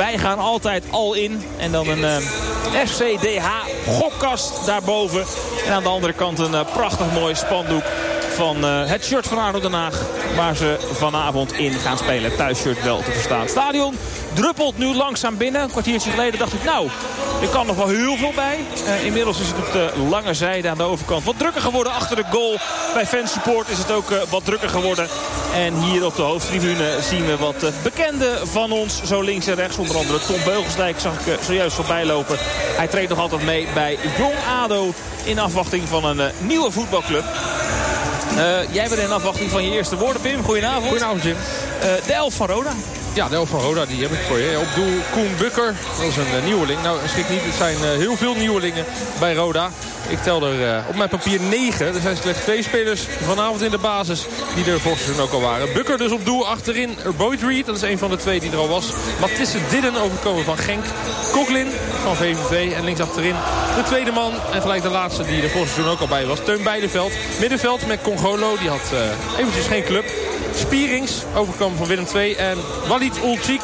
Wij gaan altijd al in. En dan een uh, FCDH gokkast daarboven. En aan de andere kant een uh, prachtig mooi spandoek van uh, het shirt van ADO Den Haag. Waar ze vanavond in gaan spelen. Thuisshirt wel te verstaan. Stadion druppelt nu langzaam binnen. Een kwartiertje geleden dacht ik nou, er kan nog wel heel veel bij. Uh, inmiddels is het op de lange zijde aan de overkant wat drukker geworden. Achter de goal bij fansupport is het ook wat drukker geworden. En hier op de hoofdtribune zien we wat uh, bekenden van ons. Zo links en rechts. Onder andere Tom Beugelsdijk zag ik zojuist voorbij lopen. Hij treedt nog altijd mee bij Jong ADO. In afwachting van een nieuwe voetbalclub. Uh, jij bent in afwachting van je eerste woorden, Pim. Goedenavond. Goedenavond, Jim. Uh, de elf van Roda. Ja, de elf van Roda, die heb ik voor je. Op doel Koen Bukker, dat is een uh, nieuweling. Nou, schrik niet, het zijn heel veel nieuwelingen bij Roda. Ik tel er op mijn papier negen. Er zijn slechts twee spelers vanavond in de basis die er volgens seizoen ook al waren. Bukker dus op doel achterin. Boyd Reed, dat is een van de twee die er al was. Matisse Didden overkomen van Genk. Koglin van VVV en links achterin de tweede man. En gelijk de laatste die er volgens seizoen ook al bij was. Teun Beideveld. Middenveld met Congolo, die had eventjes geen club. Spierings, overkomen van Willem II. En Walid Ulcik,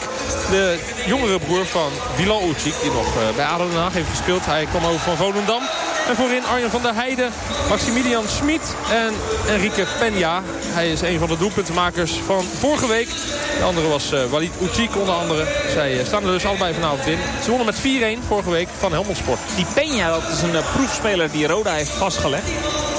de jongere broer van Bilal Ulcik. Die nog uh, bij ADO Den Haag heeft gespeeld. Hij kwam over van Volendam. En voorin Arjen van der Heijden, Maximilian Schmid en Enrique Peña. Hij is een van de doelpuntenmakers van vorige week. De andere was uh, Walid Ulcik onder andere. Zij uh, staan er dus allebei vanavond in. Ze wonnen met 4-1 vorige week van Helmond Sport. Die Peña, dat is een proefspeler die Roda heeft vastgelegd.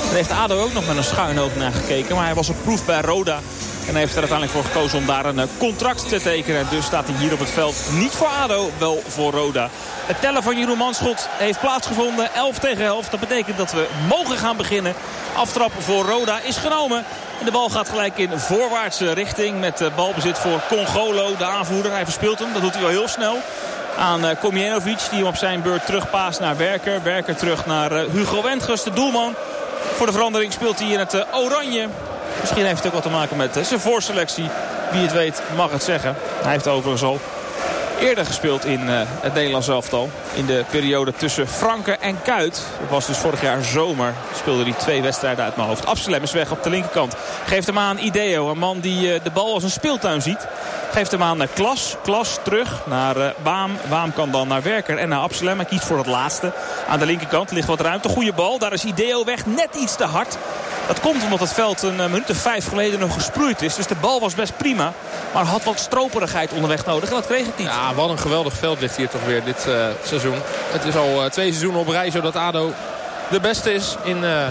Daar heeft ADO ook nog met een schuin naar gekeken. Maar hij was op proef bij Roda. En hij heeft er uiteindelijk voor gekozen om daar een contract te tekenen. Dus staat hij hier op het veld niet voor ADO, wel voor Roda. Het tellen van Jeroen Manschot heeft plaatsgevonden. 11 tegen 11. Dat betekent dat we mogen gaan beginnen. Aftrap voor Roda is genomen. En de bal gaat gelijk in voorwaartse richting. Met balbezit voor Congolo, de aanvoerder. Hij verspeelt hem. Dat doet hij wel heel snel. Aan uh, Komjenovic, die hem op zijn beurt terugpaast naar Werker. Werker terug naar Hugo Wendges, de doelman. Voor de verandering speelt hij in het oranje. Misschien heeft het ook wat te maken met zijn voorselectie. Wie het weet mag het zeggen. Hij heeft overigens al eerder gespeeld in uh, het Nederlands elftal. In de periode tussen Franken en Kuit. Dat was dus vorig jaar zomer. Speelde hij twee wedstrijden uit mijn hoofd. Absalem is weg op de linkerkant. Geeft hem aan Ideo. Een man die uh, de bal als een speeltuin ziet. Geeft hem aan naar Klas. Klas terug naar uh, Waam. Waam kan dan naar Werker en naar Absalem. Hij kiest voor het laatste. Aan de linkerkant ligt wat ruimte. Goede bal. Daar is Ideo weg. Net iets te hard. Dat komt omdat het veld een minuut of vijf geleden nog gesproeid is. Dus de bal was best prima. Maar had wat stroperigheid onderweg nodig. En dat kreeg het niet. Ja, wat een geweldig veld ligt hier toch weer dit uh, seizoen. Het is al uh, twee seizoenen op rij zodat ADO de beste is in uh,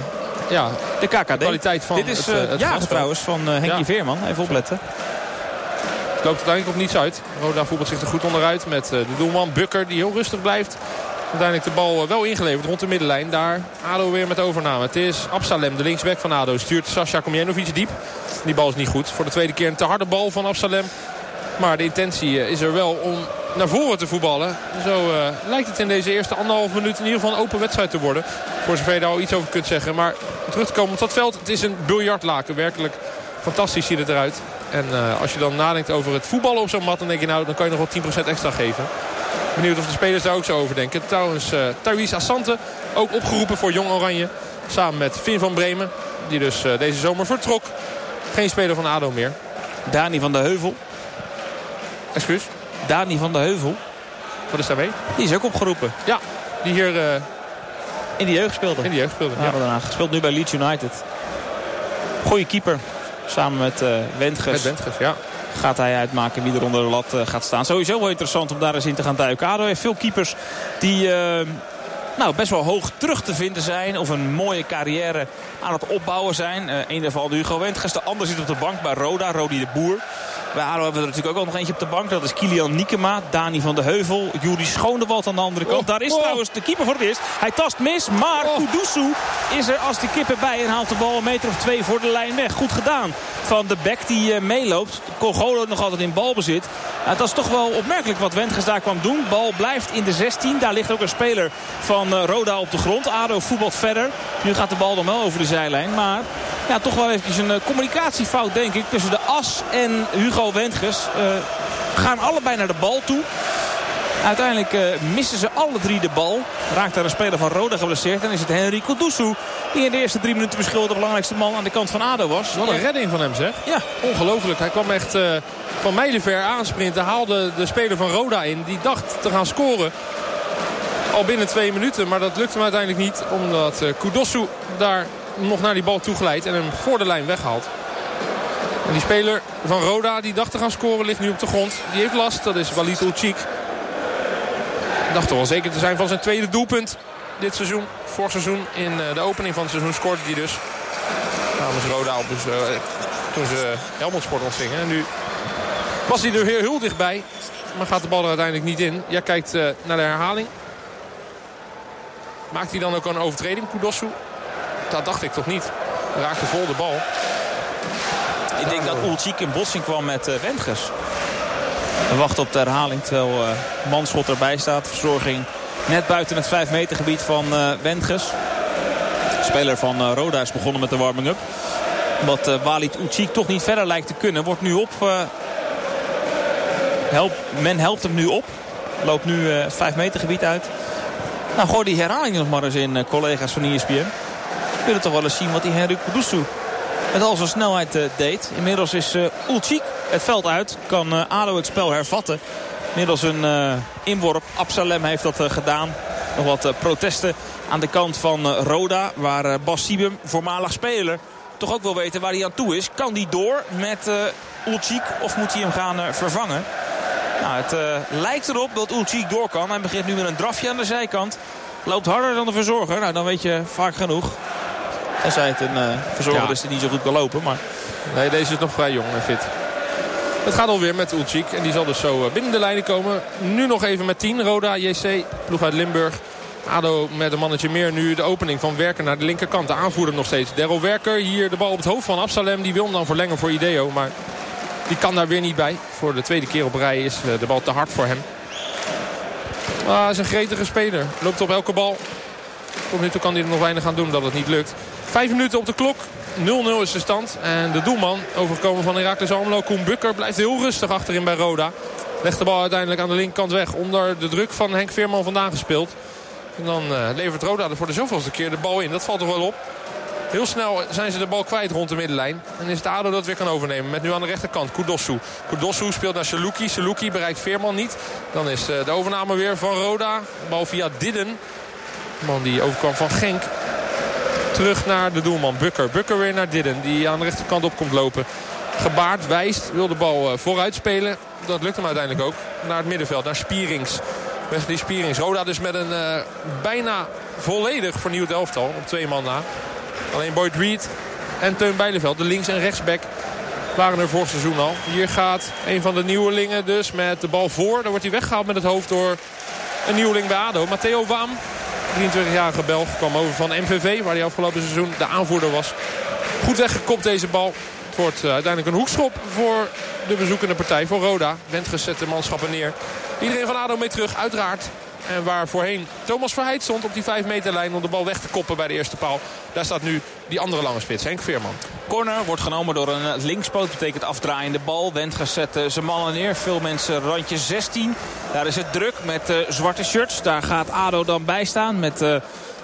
ja, de KKD. De kwaliteit van Dit is het, het ja, trouwens van Henkie ja. Veerman. Even opletten. Het loopt uiteindelijk op niets uit. Roda voetbalt zich er goed onderuit met de doelman Bukker die heel rustig blijft. Uiteindelijk de bal wel ingeleverd rond de middenlijn. Daar ADO weer met overname. Het is Absalem, de linksback van ADO. Stuurt Sascha Komjenovic diep. Die bal is niet goed. Voor de tweede keer een te harde bal van Absalem. Maar de intentie is er wel om naar voren te voetballen. Zo uh, lijkt het in deze eerste anderhalf minuut in ieder geval een open wedstrijd te worden. Voor zover je daar al iets over kunt zeggen. Maar terug te komen op dat veld. Het is een biljartlaken. Werkelijk fantastisch ziet het eruit. En als je dan nadenkt over het voetballen op zo'n mat. Dan denk je nou, dan kan je nog wel 10% extra geven. Benieuwd of de spelers daar ook zo over denken. Trouwens, uh, Thaïs Assante ook opgeroepen voor Jong Oranje. Samen met Finn van Bremen. Die dus uh, deze zomer vertrok. Geen speler van ADO meer. Dani van de Heuvel. Excuus? Dani van de Heuvel. Wat is daarmee? Die is ook opgeroepen. Ja, die hier... Uh, in de jeugd speelde. In de jeugd speelde, ja. ja. Speelt nu bij Leeds United. Goeie keeper. Samen met uh, Wendges. Met Wendges, ja gaat hij uitmaken wie er onder de lat uh, gaat staan. Sowieso wel interessant om daar eens in te gaan duiken. ADO heeft veel keepers die uh, nou, best wel hoog terug te vinden zijn. Of een mooie carrière aan het opbouwen zijn. Uh, een daarvan Hugo Wendges. De ander zit op de bank bij Roda. Rodi de Boer. Bij ADO hebben we er natuurlijk ook al nog eentje op de bank. Dat is Kilian Niekema, Dani van de Heuvel, Juri Schonewald aan de andere kant. Oh, Daar is oh. trouwens de keeper voor het eerst. Hij tast mis, maar oh. Kudusu is er als de kippen bij en haalt de bal een meter of twee voor de lijn weg. Goed gedaan van de bek die uh, meeloopt. Congolo nog altijd in balbezit. Uh, dat is toch wel opmerkelijk wat Wendges daar kwam doen. Bal blijft in de 16. Daar ligt ook een speler van uh, Roda op de grond. ADO voetbalt verder. Nu gaat de bal dan wel over de zijlijn. Maar ja, toch wel eventjes een communicatiefout denk ik tussen de as en Hugo Wendges. gaan allebei naar de bal toe. Uiteindelijk uh, missen ze alle drie de bal. Raakt daar een speler van Roda geblesseerd. En is het Henry Kudusu Die in de eerste drie minuten misschien de belangrijkste man aan de kant van ADO was. Wat een redding van hem zeg. Ja. Ongelooflijk. Hij kwam echt uh, van mijlenver aansprinten. Haalde de speler van Roda in. Die dacht te gaan scoren. Al binnen twee minuten. Maar dat lukte hem uiteindelijk niet. Omdat uh, daar nog naar die bal toe glijdt. En hem voor de lijn weghaalt. En die speler van Roda die dacht te gaan scoren ligt nu op de grond. Die heeft last. Dat is Walid Ulcik. Dacht wel zeker te zijn van zijn tweede doelpunt dit seizoen. Vorig seizoen in eh, de opening van het seizoen scoorde hij dus. Namens Roda op dus, uh, toen ze Helmond Sport ontvingen. En nu was hij er heel, heel dichtbij. Maar gaat de bal er uiteindelijk niet in. Jij kijkt uh, naar de herhaling. Maakt hij dan ook een overtreding, Kudosu? Dat dacht ik toch niet. Raakte vol de bal. Ik denk dat Ulcik in botsing kwam met uh, Wendges. We wachten op de herhaling terwijl uh, Manschot erbij staat. Verzorging net buiten het 5 meter gebied van uh, Wendges. Speler van uh, Roda is begonnen met de warming-up. Wat uh, Walid toch niet verder lijkt te kunnen. Wordt nu op. Help, men helpt hem nu op. Loopt nu het 5 meter gebied uit. Nou, gooi die herhaling nog maar eens in, collega's van ESPN. Willen toch wel eens zien wat die Henrik Kudusu met al zijn snelheid deed. Inmiddels is uh, Ulcik het veld uit. Kan uh, ADO het spel hervatten. Middels een inworp. Absalem heeft dat gedaan. Nog wat protesten aan de kant van Roda. Waar Bas Siebem, voormalig speler, toch ook wil weten waar hij aan toe is. Kan die door met Ulcik of moet hij hem gaan vervangen? Nou, het lijkt erop dat Ulcik door kan. Hij begint nu met een drafje aan de zijkant. Loopt harder dan de verzorger. Nou, dan weet je vaak genoeg. Tenzij het een verzorger ja. is die niet zo goed kan lopen. Maar... Nee, deze is nog vrij jong en fit. Het gaat alweer met Ulcik. En die zal dus zo binnen de lijnen komen. Nu nog even met 10. Roda, JC, ploeg uit Limburg. ADO met een mannetje meer nu de opening van Werker naar de linkerkant. De aanvoerder nog steeds. Daryl Werker hier de bal op het hoofd van Absalem. Die wil hem dan verlengen voor Ideo. Maar die kan daar weer niet bij. Voor de tweede keer op rij is de bal te hard voor hem. Ah, hij is een gretige speler. Loopt op elke bal. Tot nu toe kan hij er nog weinig aan doen dat het niet lukt. Vijf minuten op de klok. 0-0 is de stand. En de doelman, overgekomen van Herakles Almelo, Koen Bukker, blijft heel rustig achterin bij Roda. Legt de bal uiteindelijk aan de linkerkant weg. Onder de druk van Henk Veerman vandaan gespeeld. En dan uh, levert Roda er voor de zoveelste keer de bal in. Dat valt toch wel op. Heel snel zijn ze de bal kwijt rond de middenlijn. En is het ADO dat weer kan overnemen. Met nu aan de rechterkant Kudosu. Kudosu speelt naar Saluki. Saluki bereikt Veerman niet. Dan is uh, de overname weer van Roda. Bal via Didden. De man die overkwam van Genk terug naar de doelman Bukker. Bukker weer naar Didden die aan de rechterkant op komt lopen. Gebaard, wijst, wil de bal uh, vooruit spelen. Dat lukt hem uiteindelijk ook. Naar het middenveld, naar Spierings. Wesley Spierings. Roda dus met een uh, bijna volledig vernieuwd elftal. Op twee man na. Alleen Boyd Reed en Teun Bijleveld, de links- en rechtsback, waren er vorig seizoen al. Hier gaat een van de nieuwelingen dus met de bal voor. Dan wordt hij weggehaald met het hoofd door een nieuweling bij ADO. Matteo Waam 23-jarige Belg kwam over van MVV, waar hij afgelopen seizoen de aanvoerder was. Goed weggekopt deze bal. Het wordt uh, uiteindelijk een hoekschop voor de bezoekende partij, voor Roda. Wendges zet de manschappen neer. Iedereen van ADO mee terug, uiteraard. En waar voorheen Thomas Verheid stond op die 5 meter lijn om de bal weg te koppen bij de eerste paal. Daar staat nu die andere lange spits, Henk Veerman. Corner wordt genomen door een linkspoot. Betekent afdraaiende bal. Wendges zet zijn mannen neer. Veel mensen randje 16. Daar is het druk met uh, zwarte shirts. Daar gaat ADO dan bij staan met... Uh,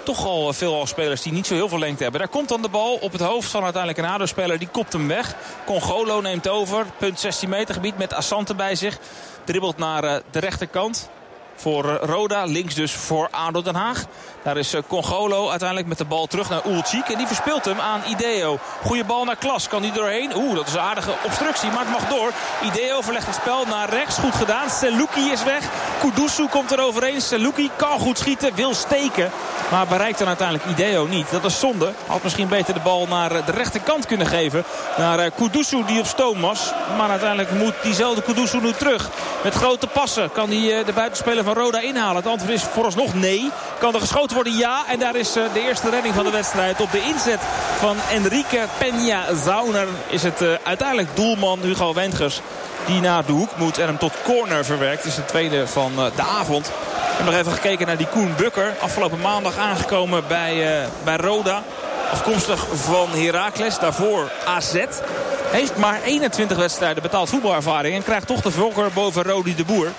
toch al veel spelers die niet zo heel veel lengte hebben. Daar komt dan de bal op het hoofd van uiteindelijk een ADO-speler. Die kopt hem weg. Congolo neemt over. Punt 16 meter gebied met Assante bij zich. Dribbelt naar de rechterkant voor Roda. Links dus voor ADO Den Haag. Daar is Congolo uiteindelijk met de bal terug naar Ulcik. En die verspeelt hem aan Ideo. Goede bal naar Klas. Kan die doorheen? Oeh, dat is een aardige obstructie. Maar het mag door. Ideo verlegt het spel naar rechts. Goed gedaan. Seluki is weg. Kudusu komt er overheen. Seluki kan goed schieten. Wil steken. Maar bereikt dan uiteindelijk Ideo niet. Dat is zonde. Had misschien beter de bal naar de rechterkant kunnen geven. Naar Kudusu die op stoom was. Maar uiteindelijk moet diezelfde Kudusu nu terug. Met grote passen kan hij de buitenspeler van Roda inhalen. Het antwoord is vooralsnog nee. Kan er geschoten worden? Ja. En daar is de eerste redding van de wedstrijd. Op de inzet van Enrique Peña Zauner is het uiteindelijk doelman Hugo Wendgers. Die naar de hoek moet en hem tot corner verwerkt. Is de tweede van de avond. We hebben nog even gekeken naar die Koen Bukker. Afgelopen maandag aangekomen bij, bij Roda. Afkomstig van Heracles. Daarvoor AZ. Heeft maar 21 wedstrijden betaald voetbalervaring. En krijgt toch de voorkeur boven Rodi de Boer.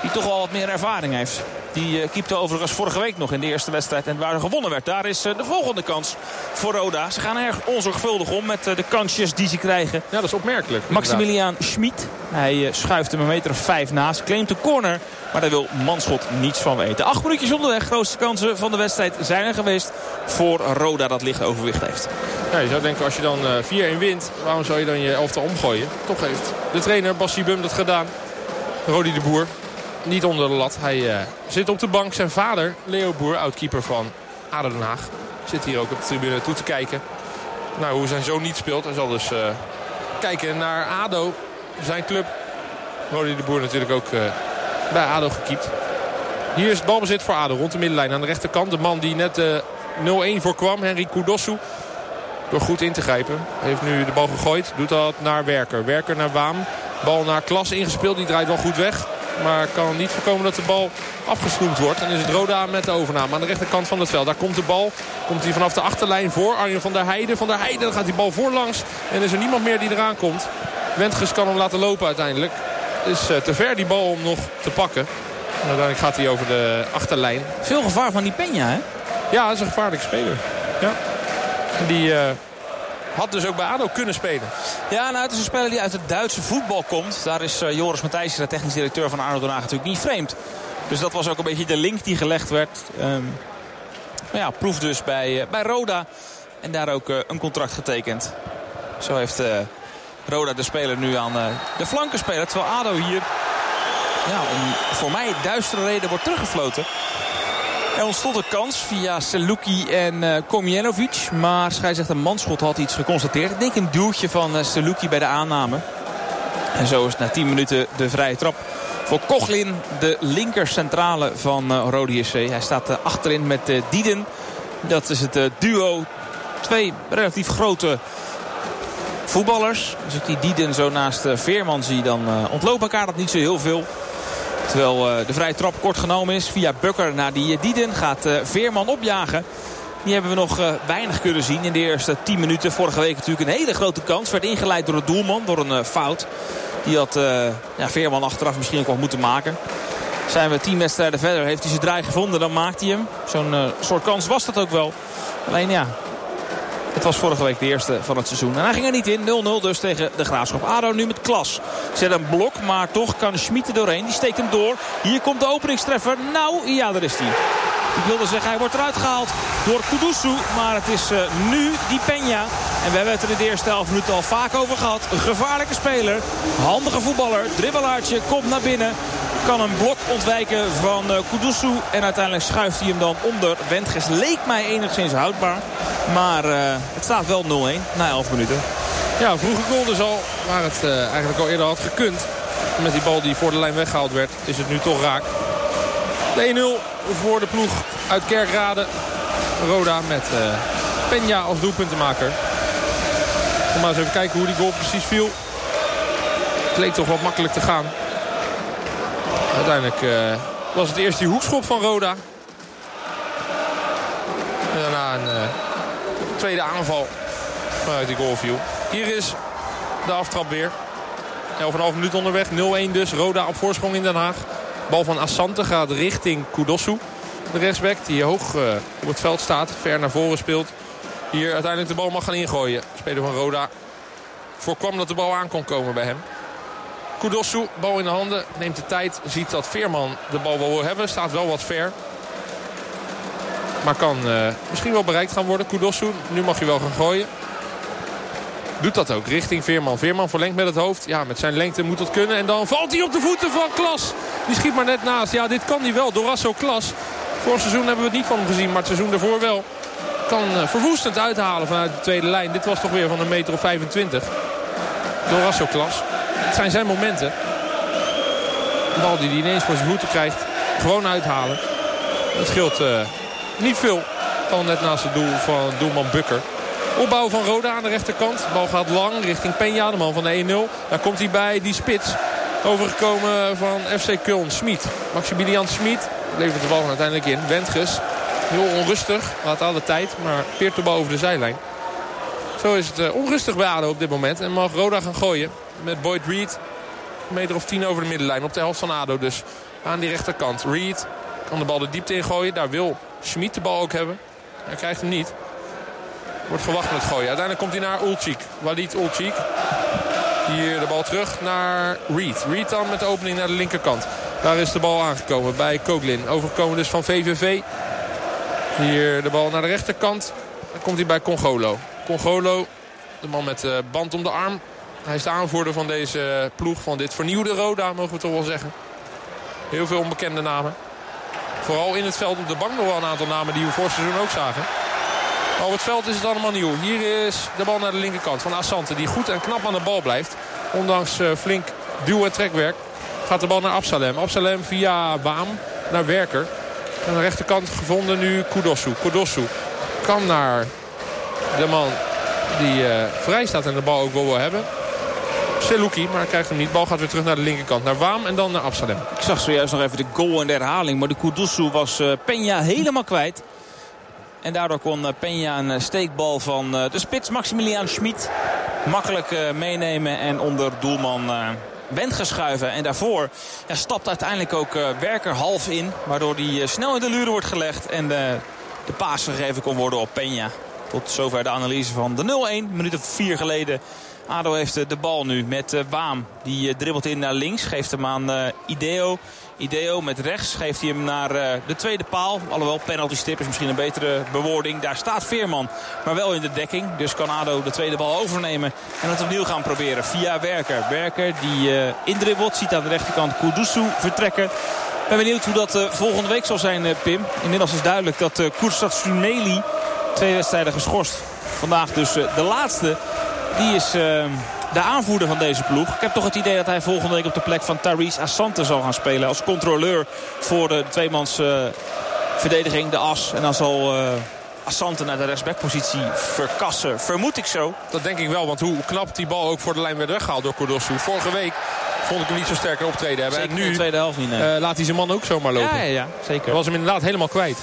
Die toch wel wat meer ervaring heeft. Die uh, keepte overigens vorige week nog in de eerste wedstrijd. En waar er gewonnen werd. Daar is uh, de volgende kans voor Roda. Ze gaan erg onzorgvuldig om met uh, de kansjes die ze krijgen. Ja, dat is opmerkelijk. Maximiliaan Schmid. Hij schuift hem een meter of vijf naast. Claimt de corner. Maar daar wil Manschot niets van weten. Acht minuutjes onderweg. Grootste kansen van de wedstrijd zijn er geweest voor Roda dat licht overwicht heeft. Ja, je zou denken als je dan 4-1 wint. Waarom zou je dan je elftal omgooien? Toch heeft de trainer Bassi Bum dat gedaan. Rodi de Boer niet onder de lat. Hij uh, zit op de bank. Zijn vader, Leo Boer, oudkeeper van ADO Den Haag, zit hier ook op de tribune toe te kijken. Nou, hoe zijn zoon niet speelt. Hij zal dus uh, kijken naar ADO, zijn club. Rodi de Boer natuurlijk ook uh, bij ADO gekiept. Hier is het balbezit voor ADO rond de middenlijn. Aan de rechterkant de man die net 0-1 voorkwam, Henry Kudosu. Door goed in te grijpen. Heeft nu de bal gegooid. Doet dat naar Werker. Werker naar Waam. Bal naar Klas ingespeeld. Die draait wel goed weg. Maar kan niet voorkomen dat de bal afgesnoemd wordt. En is het Roda met de overname aan de rechterkant van het veld. Daar komt de bal. Komt hij vanaf de achterlijn voor. Arjen van der Heijden. Van der Heijden dan gaat die bal voorlangs. En is er niemand meer die eraan komt. Wendges kan hem laten lopen uiteindelijk. Is uh, te ver die bal om nog te pakken. En uiteindelijk gaat hij over de achterlijn. Veel gevaar van die Peña hè? Ja, dat is een gevaarlijke speler. Ja. Die... Uh, had dus ook bij ADO kunnen spelen. Ja, nou, het is een speler die uit het Duitse voetbal komt. Daar is uh, Joris Matthijs, de technisch directeur van ADO Den Haag, natuurlijk niet vreemd. Dus dat was ook een beetje de link die gelegd werd. Um, ja, proef dus bij, uh, bij Roda. En daar ook uh, een contract getekend. Zo heeft Roda de speler nu aan de flanken spelen. Terwijl ADO hier ja, om voor mij duistere reden wordt teruggefloten. Er ontstond een kans via Seluki en uh, Komjenovic. Maar scheidsrechter Manschot had iets geconstateerd. Ik denk een duwtje van uh, Seluki bij de aanname. En zo is na 10 minuten de vrije trap voor Kochlin. De linker centrale van uh, Rode. Hij staat achterin met Dieden. Dat is het duo. Twee relatief grote voetballers. Als ik die Dieden zo naast Veerman zie, dan ontlopen elkaar dat niet zo heel veel. Terwijl uh, de vrije trap kort genomen is via Bukker naar die Dieden. Gaat uh, Veerman opjagen. Die hebben we nog uh, weinig kunnen zien in de eerste 10 minuten. Vorige week natuurlijk een hele grote kans. Werd ingeleid door de doelman, door een fout. Die had ja, Veerman achteraf misschien ook wel moeten maken. Zijn we 10 wedstrijden verder. Heeft hij zijn draai gevonden, dan maakt hij hem. Zo'n soort kans was dat ook wel. Alleen ja, het was vorige week de eerste van het seizoen. En hij ging er niet in. 0-0 dus tegen de Graafschap. ADO nu met klas. Zet een blok, maar toch kan Schmid er doorheen. Die steekt hem door. Hier komt de openingstreffer. Nou, ja, daar is hij. Ik wilde zeggen, hij wordt eruit gehaald door Kudusu. Maar het is uh, nu die Peña. En we hebben het er in de eerste elf minuten al vaak over gehad. Gevaarlijke speler. Handige voetballer. Dribbelaartje. Komt naar binnen. Kan een blok ontwijken van uh, Kudusu. En uiteindelijk schuift hij hem dan onder. Wendges leek mij enigszins houdbaar. Maar uh, het staat wel 0-1 na 11 minuten. Ja, vroege goal dus al. Waar het uh, eigenlijk al eerder had gekund. Met die bal die voor de lijn weggehaald werd. Is het nu toch raak. 1-0 voor de ploeg uit Kerkrade. Roda met Peña als doelpuntenmaker. Kom maar eens even kijken hoe die goal precies viel. Het leek toch wat makkelijk te gaan. Uiteindelijk uh, was het eerst die hoekschop van Roda. En daarna een uh, tweede aanval waaruit die goal. Hier is de aftrap weer. 11,5 minuten onderweg. 0-1 dus. Roda op voorsprong in Den Haag. Bal van Assante gaat richting Kudosu. De rechtsback die hoog uh, op het veld staat. Ver naar voren speelt. Hier uiteindelijk de bal mag gaan ingooien. Speler van Roda voorkwam dat de bal aan kon komen bij hem. Kudosu, bal in de handen, neemt de tijd. Ziet dat Veerman de bal wel wil hebben. Staat wel wat ver. Maar kan uh, misschien wel bereikt gaan worden. Kudosu, nu mag je wel gaan gooien. Doet dat ook richting Veerman. Veerman verlengt met het hoofd. Ja, met zijn lengte moet dat kunnen. En dan valt hij op de voeten van Klas. Die schiet maar net naast. Ja, dit kan hij wel. Dorasso Klas. Vorig seizoen hebben we het niet van hem gezien. Maar het seizoen daarvoor wel. Kan uh, verwoestend uithalen vanuit de tweede lijn. Dit was toch weer van een meter of 25. Dorasso Klas. Het zijn zijn momenten. De bal die hij ineens voor zijn voeten krijgt. Gewoon uithalen. Dat scheelt uh, niet veel. Al net naast het doel van doelman Bukker. Opbouw van Roda aan de rechterkant. De bal gaat lang richting Peña, de man van de 1-0. Daar komt hij bij die spits. Overgekomen van FC Köln, Smit. Maximilian Smit levert de bal uiteindelijk in. Wendges, heel onrustig. Laat alle tijd, maar peert de bal over de zijlijn. Zo is het uh, onrustig bij ADO op dit moment. En mag Roda gaan gooien met Boyd Reed. Een meter of tien over de middenlijn. Op de helft van ADO dus. Aan die rechterkant. Reed Kan de bal de diepte ingooien. Daar wil Schmid de bal ook hebben. Hij krijgt hem niet. Wordt gewacht met gooien. Uiteindelijk komt hij naar Ulchik. Walid Ulchik. Hier de bal terug naar Reed. Reed dan met de opening naar de linkerkant. Daar is de bal aangekomen bij Koglin. Overgekomen dus van VVV. Hier de bal naar de rechterkant. Dan komt hij bij Congolo. Congolo, de man met de band om de arm. Hij is de aanvoerder van deze ploeg. Van dit vernieuwde Roda, mogen we toch wel zeggen. Heel veel onbekende namen. Vooral in het veld op de bank nog wel een aantal namen die we voor seizoen ook zagen. Maar op het veld is het allemaal nieuw. Hier is de bal naar de linkerkant van Assante. Die goed en knap aan de bal blijft. Ondanks uh, flink duw- en trekwerk gaat de bal naar Absalem. Absalem via Waam naar Werker. Aan de rechterkant gevonden nu Kudosu. Kudosu kan naar de man die uh, vrij staat en de bal ook wel wil hebben. Seluki, maar hij krijgt hem niet. Bal gaat weer terug naar de linkerkant. Naar Waam en dan naar Absalem. Ik zag zojuist nog even de goal in de herhaling. Maar de Kudusu was uh, Peña helemaal kwijt. En daardoor kon uh, Peña een steekbal van de spits Maximilian Schmid makkelijk meenemen. En onder doelman Wendt geschuiven. En daarvoor ja, stapt uiteindelijk ook Werker half in. Waardoor hij snel in de luren wordt gelegd. En de, de paas gegeven kon worden op Peña. Tot zover de analyse van de 0-1. Minuut of vier geleden ADO heeft de bal nu met uh, Waam. Die uh, dribbelt in naar links. Geeft hem aan Ideo. Ideo met rechts geeft hij hem naar de tweede paal. Alhoewel penalty stip is misschien een betere bewoording. Daar staat Veerman, maar wel in de dekking. Dus kan ADO de tweede bal overnemen. En het opnieuw gaan proberen via Werker. Werker die indribbelt. Ziet aan de rechterkant Kudusu vertrekken. Ik ben benieuwd hoe dat volgende week zal zijn, Pim. Inmiddels is duidelijk dat uh, Suneli twee wedstrijden geschorst. Vandaag dus de laatste. Die is uh, de aanvoerder van deze ploeg. Ik heb toch het idee dat hij volgende week op de plek van Tyrese Assante zal gaan spelen. Als controleur voor de tweemans uh, verdediging, de as. En dan zal uh, Assante naar de rechtsbackpositie verkassen. Vermoed ik zo. Dat denk ik wel, want hoe knap die bal ook voor de lijn werd weggehaald door Cordosu. Vorige week vond ik hem niet zo sterker optreden hebben. Zeker en nu in de tweede helft niet. Nee. laat hij zijn man ook zomaar lopen. Ja, ja, ja zeker. Hij was hem inderdaad helemaal kwijt.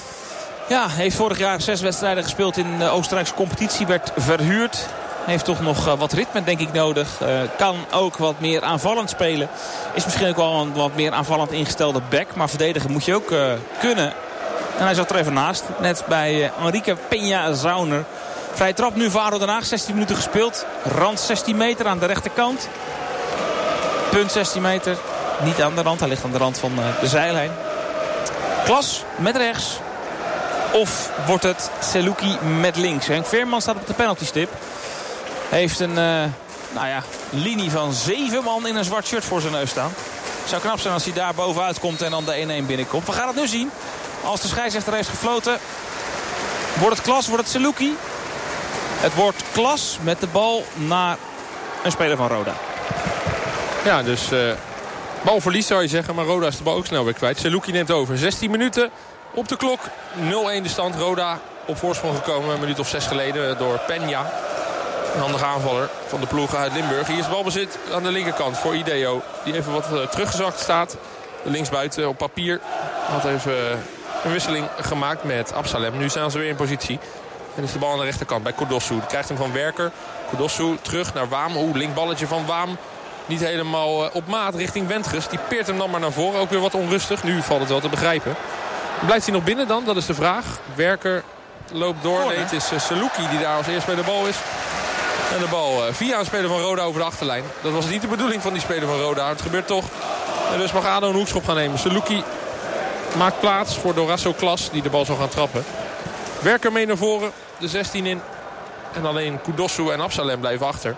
Ja, heeft vorig jaar zes wedstrijden gespeeld in de Oostenrijkse competitie. Werd verhuurd. Heeft toch nog uh, wat ritme denk ik nodig. Uh, kan ook wat meer aanvallend spelen. Is misschien ook wel een wat meer aanvallend ingestelde back. Maar verdedigen moet je ook uh, kunnen. En hij zat er even naast. Net bij Enrique Peña Zauner. Vrij trap nu Varo Den Haag. 16 minuten gespeeld. Rand 16 meter aan de rechterkant. Punt 16 meter. Niet aan de rand. Hij ligt aan de rand van de zijlijn. Klas met rechts. Of wordt het Seluki met links? Henk Veerman staat op de penalty stip. Heeft een uh, nou ja, linie van zeven man in een zwart shirt voor zijn neus staan. Zou knap zijn als hij daar bovenuit komt en dan de 1-1 binnenkomt. We gaan het nu zien. Als de scheidsrechter heeft gefloten. Wordt het klas, wordt het Seluki. Het wordt klas met de bal naar een speler van Roda. Ja, dus uh, balverlies zou je zeggen. Maar Roda is de bal ook snel weer kwijt. Seluki neemt over. 16 minuten op de klok. 0-1 de stand. Roda op voorsprong gekomen een minuut of zes geleden door Peña. Een handige aanvaller van de ploeg uit Limburg. Hier is balbezit aan de linkerkant voor Ideo. Die even wat uh, teruggezakt staat. Linksbuiten op papier. Had even een wisseling gemaakt met Absalem. Nu staan ze weer in positie. En is de bal aan de rechterkant bij Kodossu. Die krijgt hem van Werker. Kodossu terug naar Waam. Oeh, linkballetje van Waam. Niet helemaal op maat richting Wentges. Die peert hem dan maar naar voren. Ook weer wat onrustig. Nu valt het wel te begrijpen. Blijft hij nog binnen dan? Dat is de vraag. Werker loopt door. Nee, het is Saluki die daar als eerst bij de bal is. En de bal uh, via een speler van Roda over de achterlijn. Dat was niet de bedoeling van die speler van Roda. Het gebeurt toch. En dus mag Ado een hoekschop gaan nemen. Saluki maakt plaats voor Dorasso Klas die de bal zal gaan trappen. Werker mee naar voren. De 16 in. En alleen Kudossu en Absalem blijven achter.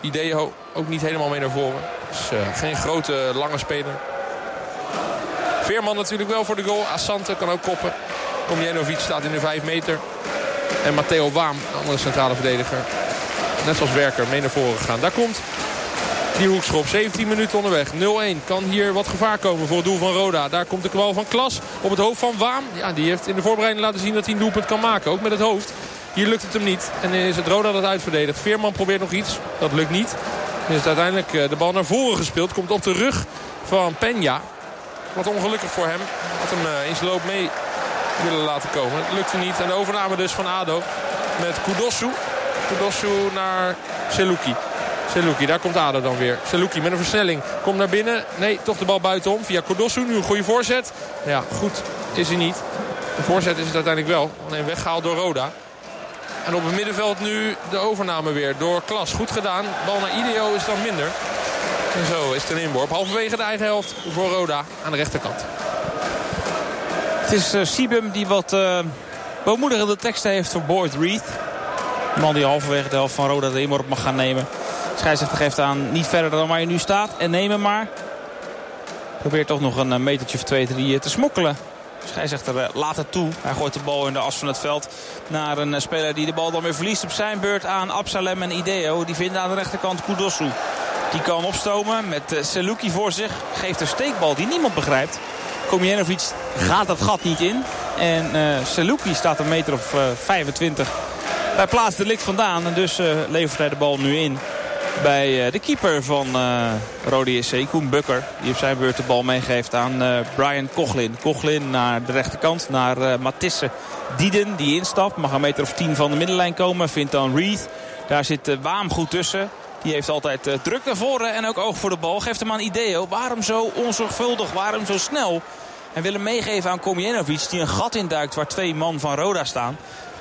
Ideo ook niet helemaal mee naar voren. Dus uh, geen grote lange speler. Veerman natuurlijk wel voor de goal. Assante kan ook koppen. Komjenovic staat in de 5 meter. En Matteo Waam, de andere centrale verdediger. Net zoals Werker mee naar voren gegaan. Daar komt die hoekschop. 17 minuten onderweg. 0-1. Kan hier wat gevaar komen voor het doel van Roda. Daar komt de kwal van Klas op het hoofd van Waam. Ja, die heeft in de voorbereiding laten zien dat hij een doelpunt kan maken. Ook met het hoofd. Hier lukt het hem niet. En is het Roda dat uitverdedigt. Veerman probeert nog iets. Dat lukt niet. Dan is uiteindelijk de bal naar voren gespeeld. Komt op de rug van Peña. Wat ongelukkig voor hem. Had hem in zijn loop mee willen laten komen. Het lukte niet. En de overname dus van ADO met Kudossu. Kudossu naar Seluki. Seluki, daar komt Ado dan weer. Seluki met een versnelling. Komt naar binnen. Nee, toch de bal buitenom. Via Cordossu. Nu een goede voorzet. Ja, goed is hij niet. De voorzet is het uiteindelijk wel. Alleen weggehaald door Roda. En op het middenveld nu de overname weer door Klas. Goed gedaan. Bal naar Ideo is dan minder. En zo is het een inworp. Halverwege de eigen helft voor Roda aan de rechterkant. Het is uh, Sibum die wat uh, bemoedigende teksten heeft voor Boyd Reed. De man die halverwege de helft van Roda de inworp mag gaan nemen. De scheidsrechter geeft aan niet verder dan waar je nu staat. En neem hem maar. Probeert toch nog een metertje of twee, drie te smokkelen. De scheidsrechter laat het toe. Hij gooit de bal in de as van het veld naar een speler die de bal dan weer verliest op zijn beurt aan Absalem en Ideo. Die vinden aan de rechterkant Kudosu. Die kan opstomen met Seluki voor zich. Geeft een steekbal die niemand begrijpt. Komjenovic gaat dat gat niet in. En uh, Seluki staat een meter of uh, 25 bij plaats de lik vandaan. En dus uh, levert hij de bal nu in bij de keeper van Rode SC, Koen Bukker. Die op zijn beurt de bal meegeeft aan Brian Kochlin. Kochlin naar de rechterkant, naar Matisse Dieden die instapt. Mag een meter of 10 van de middenlijn komen. Vindt dan Reed. Daar zit Waam goed tussen. Die heeft altijd uh, druk naar voren en ook oog voor de bal. Geeft hem aan Ideo. Waarom zo onzorgvuldig? Waarom zo snel? En wil hem meegeven aan Komjenovic. Die een gat induikt waar twee man van Roda staan.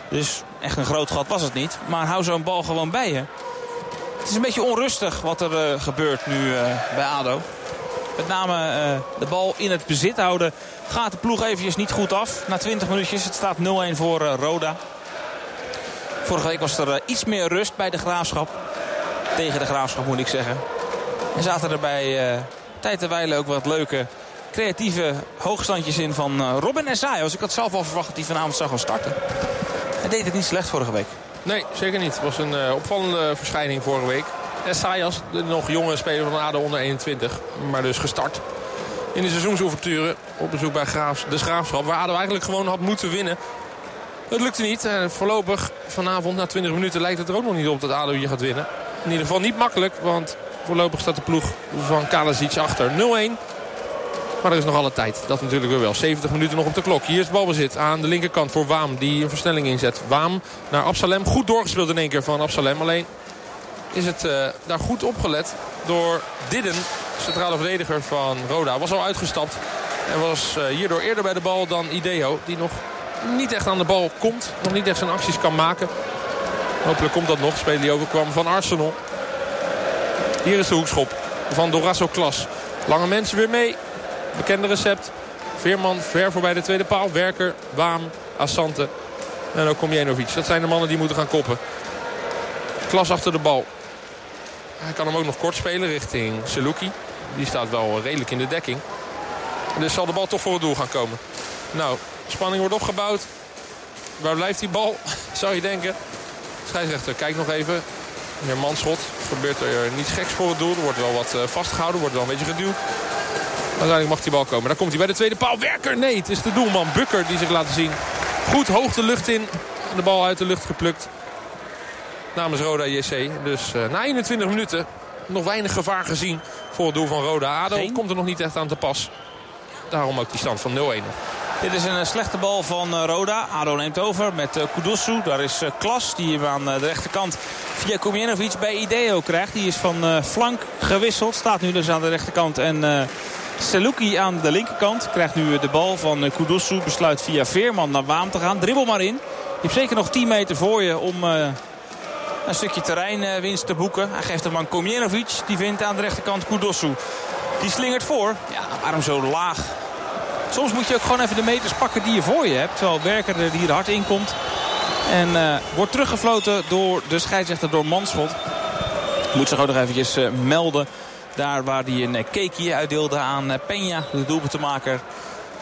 Dus echt een groot gat was het niet. Maar hou zo'n bal gewoon bij je. Het is een beetje onrustig wat er uh, gebeurt nu uh, bij ADO. Met name de bal in het bezit houden gaat de ploeg eventjes niet goed af. Na 20 minuutjes. Het staat 0-1 voor Roda. Vorige week was er iets meer rust bij de Graafschap tegen de Graafschap moet ik zeggen. En zaten er bij uh, tijd en wijle ook wat leuke creatieve hoogstandjes in van Robin Esaios. Ik had zelf al verwacht dat hij vanavond zou gaan starten. Hij deed het niet slecht vorige week. Nee, zeker niet. Het was een uh, opvallende verschijning vorige week. Esaias, de nog jonge speler van ADO onder 21. Maar dus gestart in de seizoensouverture op bezoek bij de Graafschap. Waar ADO eigenlijk gewoon had moeten winnen. Het lukte niet. En voorlopig vanavond na 20 minuten lijkt het er ook nog niet op dat ADO hier gaat winnen. In ieder geval niet makkelijk, want voorlopig staat de ploeg van Kalasic achter 0-1. Maar er is nog alle tijd. Dat natuurlijk wel. 70 minuten nog op de klok. Hier is balbezit aan de linkerkant voor Waam. Die een versnelling inzet. Waam naar Absalem. Goed doorgespeeld in één keer van Absalem. Alleen is het uh, daar goed opgelet door Didden. Centrale verdediger van Roda. Was al uitgestapt. En was uh, hierdoor eerder bij de bal dan Ideo. Die nog niet echt aan de bal komt. Nog niet echt zijn acties kan maken. Hopelijk komt dat nog. Speler die overkwam van Arsenal. Hier is de hoekschop van Dorasso Klas. Lange mensen weer mee. Bekende recept. Veerman ver voorbij de tweede paal. Werker, Waam, Assante en ook. Dat zijn de mannen die moeten gaan koppen. Klas achter de bal. Hij kan hem ook nog kort spelen richting Seluki. Die staat wel redelijk in de dekking. Dus zal de bal toch voor het doel gaan komen. Nou, spanning wordt opgebouwd. Waar blijft die bal? Zou je denken. Scheidsrechter, kijk nog even. Meneer Manschot. Gebeurt er niets geks voor het doel. Er wordt wel wat uh, vastgehouden. Wordt wel een beetje geduwd. Uiteindelijk mag die bal komen. Daar komt hij bij de tweede paal. Werker, nee. Het is de doelman Bukker die zich laat zien. Goed hoog de lucht in. De bal uit de lucht geplukt. Namens Roda JC. Dus uh, na 21 minuten nog weinig gevaar gezien voor het doel van Roda. ADO Geen? komt er nog niet echt aan te pas. Daarom ook die stand van 0-1. Dit is een slechte bal van Roda. Ado neemt over met Kudosu. Daar is Klas die hem aan de rechterkant via Kumjenovic bij Ideo krijgt. Die is van flank gewisseld. Staat nu dus aan de rechterkant. En Seluki aan de linkerkant krijgt nu de bal van Kudosu. Besluit via Veerman naar Waam te gaan. Dribbel maar in. Je hebt zeker nog 10 meter voor je om een stukje terreinwinst te boeken. Hij geeft hem aan Komjenovic. Die vindt aan de rechterkant Kudosu. Die slingert voor. Ja, waarom zo laag? Soms moet je ook gewoon even de meters pakken die je voor je hebt. Terwijl Werker er hier hard in komt. En uh, wordt teruggefloten door de scheidsrechter door Manschot. Moet zich ook nog eventjes melden. Daar waar hij een cakeje uitdeelde aan Peña, de doelpuntenmaker.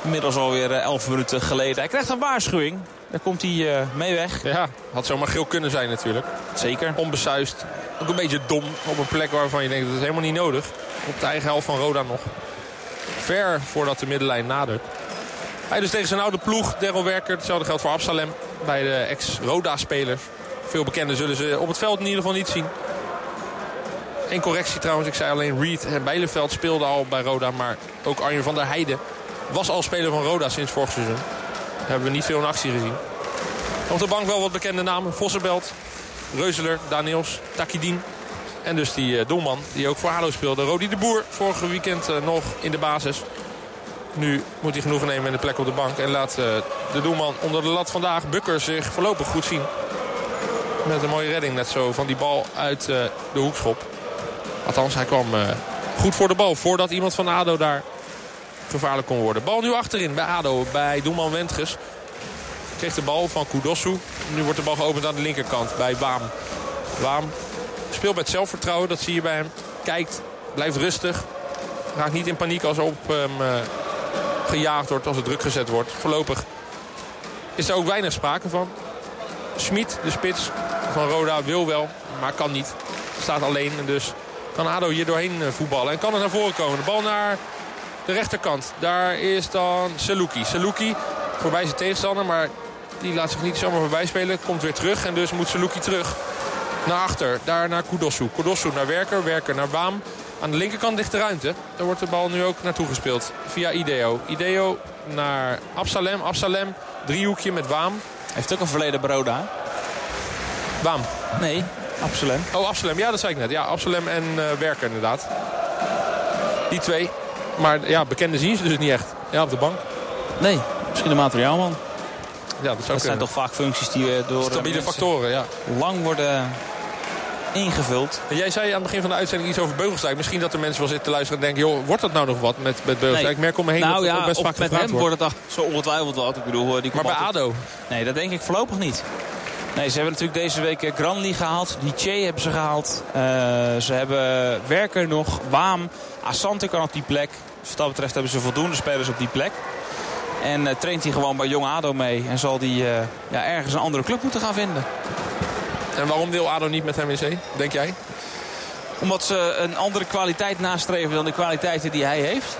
Inmiddels alweer 11 minuten geleden. Hij krijgt een waarschuwing. Daar komt hij mee weg. Ja, had zomaar geel kunnen zijn natuurlijk. Zeker. Onbesuist. Ook een beetje dom op een plek waarvan je denkt dat is helemaal niet nodig. Op de eigen helft van Roda nog ver voordat de middenlijn nadert. Hij dus tegen zijn oude ploeg, Daryl Werker. Hetzelfde geldt voor Absalem bij de ex-Roda-spelers. Veel bekenden zullen ze op het veld in ieder geval niet zien. Eén correctie trouwens, ik zei alleen Reed en Bijleveld speelden al bij Roda. Maar ook Arjen van der Heijden was al speler van Roda sinds vorig seizoen. Daar hebben we niet veel in actie gezien. Op de bank wel wat bekende namen. Vossenbelt, Reuzeler, Daniels, Takidien. En dus die doelman die ook voor ADO speelde. Rodi de Boer, vorige weekend nog in de basis. Nu moet hij genoegen nemen in de plek op de bank. En laat de doelman onder de lat vandaag, Bukker, zich voorlopig goed zien. Met een mooie redding net zo van die bal uit de hoekschop. Althans, hij kwam goed voor de bal. Voordat iemand van ADO daar gevaarlijk kon worden. Bal nu achterin bij ADO, bij doelman Wentges. Kreeg de bal van Kudosu. Nu wordt de bal geopend aan de linkerkant bij Waam. Waam speelt met zelfvertrouwen, dat zie je bij hem. Kijkt, blijft rustig. Raakt niet in paniek als op hem uh, gejaagd wordt, als er druk gezet wordt. Voorlopig is er ook weinig sprake van. Schmid, de spits van Roda, wil wel, maar kan niet. Staat alleen en dus kan ADO hier doorheen eh, voetballen. En kan het naar voren komen. De bal naar de rechterkant. Daar is dan Saluki. Saluki voorbij zijn tegenstander, maar die laat zich niet zomaar voorbij spelen. Komt weer terug en dus moet Saluki terug naar achter. Daar naar Kudosu. Kudosu naar Werker. Werker naar Waam. Aan de linkerkant ligt de ruimte. Daar wordt de bal nu ook naartoe gespeeld. Via Ideo. Ideo naar Absalem. Absalem. Driehoekje met Waam. Heeft ook een verleden Broda. Waam. Nee, Absalem. Oh, Absalem. Ja, dat zei ik net. Ja, Absalem en uh, Werker inderdaad. Die twee. Maar ja, bekende zien ze dus niet echt. Ja, op de bank. Nee, misschien de materiaalman. Ja, dat, dat zijn toch vaak functies die eh, door Stabiele factoren, ja. lang worden ingevuld. En jij zei aan het begin van de uitzending iets over Beugelsdijk. Misschien dat er mensen wel zitten te luisteren en denken... joh, wordt dat nou nog wat met, met Beugelsdijk? Ik merk om me heen nou, dat ja, best vaak met hem wordt. het zo ongetwijfeld wat. Ik bedoel, die maar bij ADO? Nee, dat denk ik voorlopig niet. Nee, ze hebben natuurlijk deze week eh, Granly gehaald. Die Che hebben ze gehaald. Uh, ze hebben Werker nog. Waam. Asante kan op die plek. Dus wat dat betreft hebben ze voldoende spelers op die plek. En uh, traint hij gewoon bij Jong ADO mee. En zal hij uh, ja, ergens een andere club moeten gaan vinden. En waarom wil ADO niet met hem in zee, denk jij? Omdat ze een andere kwaliteit nastreven dan de kwaliteiten die hij heeft.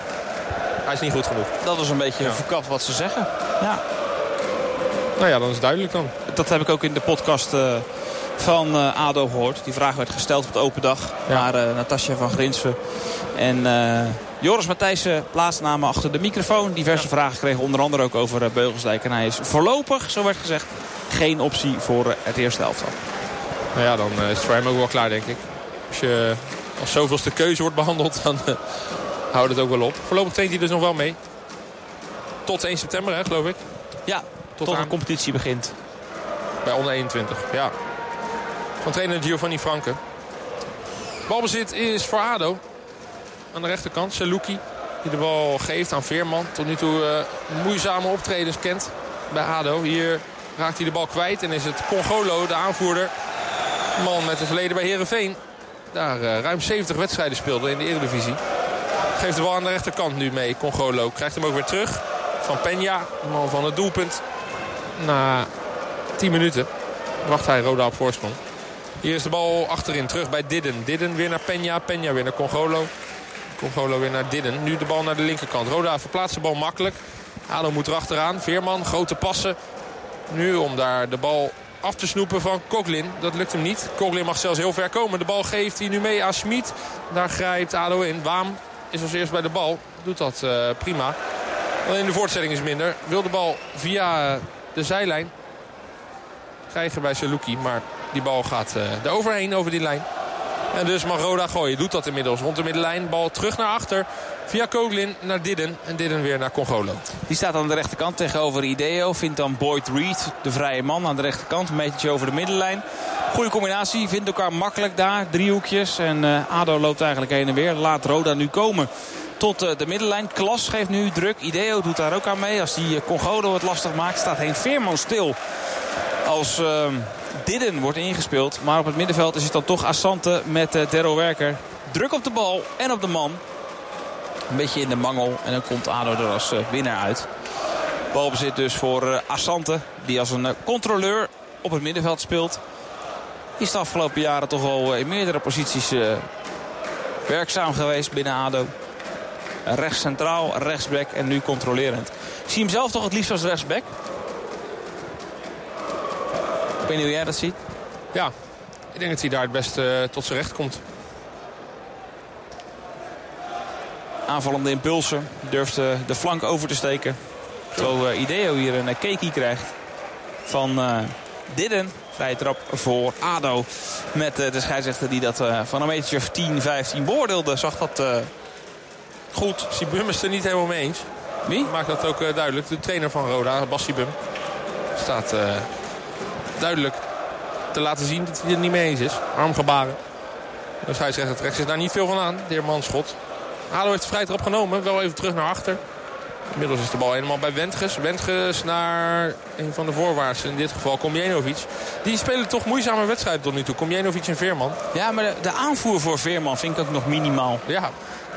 Hij is niet goed genoeg. Dat is een beetje ja. verkapt wat ze zeggen. Ja. Nou ja, dan is het duidelijk dan. Dat heb ik ook in de podcast uh, van uh, ADO gehoord. Die vraag werd gesteld op de open dag ja. naar uh, Natasja van Grinsven. En Joris Matthijssen plaatsnamen achter de microfoon. Diverse ja. vragen kregen onder andere ook over Beugelsdijk. En hij is voorlopig, zo werd gezegd, geen optie voor het eerste elftal. Nou ja, dan is het voor hem ook wel klaar, denk ik. Als je als zoveelste keuze wordt behandeld, dan houdt het ook wel op. Voorlopig traint hij dus nog wel mee. Tot 1 september, hè, geloof ik. Ja, tot, tot de competitie begint. Bij onder 21, ja. Van trainer Giovanni Franke. Balbezit is voor ADO. Aan de rechterkant, Saluki. Die de bal geeft aan Veerman. Tot nu toe uh, moeizame optredens kent bij ADO. Hier raakt hij de bal kwijt. En is het Congolo, de aanvoerder. Man met het verleden bij Herenveen. Daar uh, ruim 70 wedstrijden speelde in de Eredivisie. Geeft de bal aan de rechterkant nu mee. Congolo krijgt hem ook weer terug. Van Peña, man van het doelpunt. Na 10 minuten wacht hij Roda op voorsprong. Hier is de bal achterin, terug bij Didden. Didden weer naar Peña, Peña weer naar Congolo. Congolo weer naar Didden. Nu de bal naar de linkerkant. Roda verplaatst de bal makkelijk. Ado moet erachteraan. Veerman, grote passen. Nu om daar de bal af te snoepen van Koglin. Dat lukt hem niet. Koglin mag zelfs heel ver komen. De bal geeft hij nu mee aan Smit. Daar grijpt Ado in. Waam is als eerst bij de bal. Doet dat uh, prima. Alleen de voortzetting is minder. Wil de bal via de zijlijn krijgen bij Saluki. Maar die bal gaat uh, er overheen over die lijn. En dus mag Roda gooien. Doet dat inmiddels rond de middenlijn. Bal terug naar achter. Via Koglin naar Didden. En Didden weer naar Congolo. Die staat aan de rechterkant tegenover Ideo. Vindt dan Boyd Reed, de vrije man, aan de rechterkant. Een metertje over de middenlijn. Goede combinatie. Vindt elkaar makkelijk daar. Driehoekjes. En uh, Ado loopt eigenlijk heen en weer. Laat Roda nu komen tot uh, de middenlijn. Klas geeft nu druk. Ideo doet daar ook aan mee. Als die Congolo het lastig maakt staat Heen Veerman stil. Als... Uh, Didden wordt ingespeeld. Maar op het middenveld is het dan toch Assante met uh, Werker. Druk op de bal en op de man. Een beetje in de mangel. En dan komt Ado er als uh, winnaar uit. Balbezit dus voor uh, Assante. Die als een controleur op het middenveld speelt. Is de afgelopen jaren toch al in meerdere posities werkzaam geweest binnen ADO. Rechts centraal, rechtsback en nu controlerend. Ik zie hem zelf toch het liefst als rechtsback. Ik weet niet hoe jij dat ziet. Ja, ik denk dat hij daar het beste uh, tot zijn recht komt. Aanvallende impulsen. Durft uh, de flank over te steken. Zo uh, Ideo hier een uh, keki krijgt van Didden. Vrije trap voor ADO. Met de scheidsrechter die dat van een metertje of 10, 15 beoordeelde. Zag dat goed. Sibum is er niet helemaal mee eens. Wie? Maakt dat ook duidelijk. De trainer van Roda, Bas Sibum. Staat duidelijk te laten zien dat hij het niet mee eens is. Armgebaren. De scheidsrechter trekt zich daar niet veel van aan. De heer Manschot. Halo heeft de vrij erop genomen. Wel even terug naar achter. Inmiddels is de bal helemaal bij Wendges. Wendges naar een van de voorwaarts. In dit geval Komjenovic. Die spelen toch moeizame wedstrijden tot nu toe. Komjenovic en Veerman. Ja, maar de, de, aanvoer voor Veerman vind ik ook nog minimaal. Ja.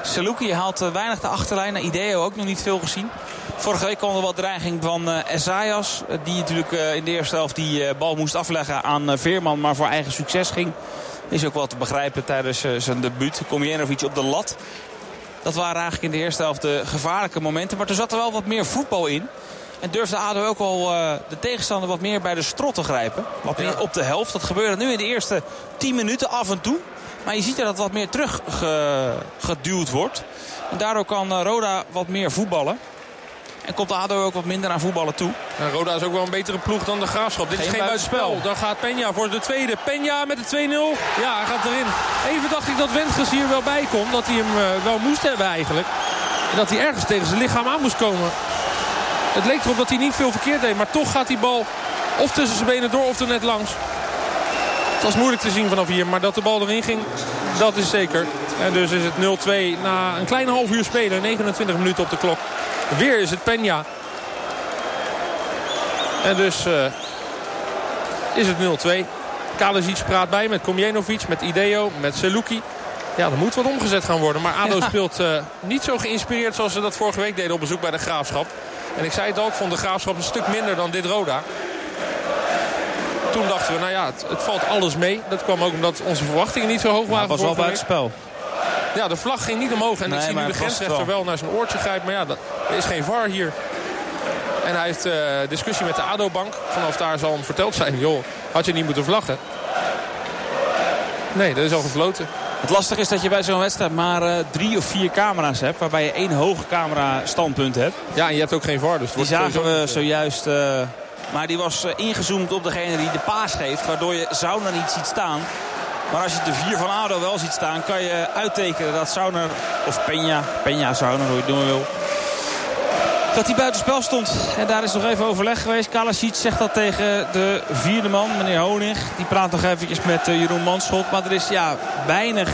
Saluki haalt uh, weinig de achterlijn. Naar Ideo ook nog niet veel gezien. Vorige week kwam er wat dreiging van uh, Esaias. Uh, die natuurlijk in de eerste helft die bal moest afleggen aan Veerman. Maar voor eigen succes ging. Is ook wel te begrijpen tijdens zijn debuut. Komjenovic op de lat. Dat waren eigenlijk in de eerste helft de gevaarlijke momenten. Maar er zat er wel wat meer voetbal in. En durfde ADO ook wel uh, de tegenstander wat meer bij de strot te grijpen. Wat meer op de helft. Dat gebeurde nu in de eerste 10 minuten af en toe. Maar je ziet dat het wat meer teruggeduwd wordt. En daardoor kan Roda wat meer voetballen. En komt ADO ook wat minder aan voetballen toe. En Roda is ook wel een betere ploeg dan de Graafschap. Dit is geen buitenspel. Dan gaat Peña voor de tweede. Peña met de 2-0. Ja, hij gaat erin. Even dacht ik dat Wendges hier wel bij komt. Dat hij hem uh, wel moest hebben eigenlijk. En dat hij ergens tegen zijn lichaam aan moest komen. Het leek erop dat hij niet veel verkeerd deed. Maar toch gaat die bal of tussen zijn benen door of er net langs. Het was moeilijk te zien vanaf hier. Maar dat de bal erin ging, dat is zeker. En dus is het 0-2 na een kleine half uur spelen. 29 minuten op de klok. Weer is het Peña. En dus uh, is het 0-2. Kalesic praat bij met Komjenovic, met Ideo, met Seluki. Ja, er moet wat omgezet gaan worden. Maar ADO ja. speelt uh, niet zo geïnspireerd zoals ze dat vorige week deden op bezoek bij de Graafschap. En ik zei het ook, vond de Graafschap een stuk minder dan dit Roda. Toen dachten we, nou ja, het, het valt alles mee. Dat kwam ook omdat onze verwachtingen niet zo hoog waren. Het was wel buitenspel. Ja, de vlag ging niet omhoog. En nee, ik zie nu de grensrechter wel naar zijn oortje grijpen. Maar ja, dat, er is geen VAR hier. En hij heeft uh, discussie met de ADO-bank. Vanaf daar zal hem verteld zijn. Joh, had je niet moeten vlaggen. Nee, dat is al gefloten. Het lastige is dat je bij zo'n wedstrijd maar uh, drie of vier camera's hebt. Waarbij je één hoge camera standpunt hebt. Ja, en je hebt ook geen VAR. Dus die zagen we zojuist... Uh, maar die was ingezoomd op degene die de paas geeft. Waardoor je Zauner niet ziet staan. Maar als je de vier van ADO wel ziet staan, kan je uittekenen dat Sauner, of Peña, Peña Sauner, hoe je het noemen wil, dat hij buitenspel stond. En daar is nog even overleg geweest. Kalasic zegt dat tegen de vierde man, meneer Honig. Die praat nog eventjes met uh, Jeroen Manschot. Maar er is ja, weinig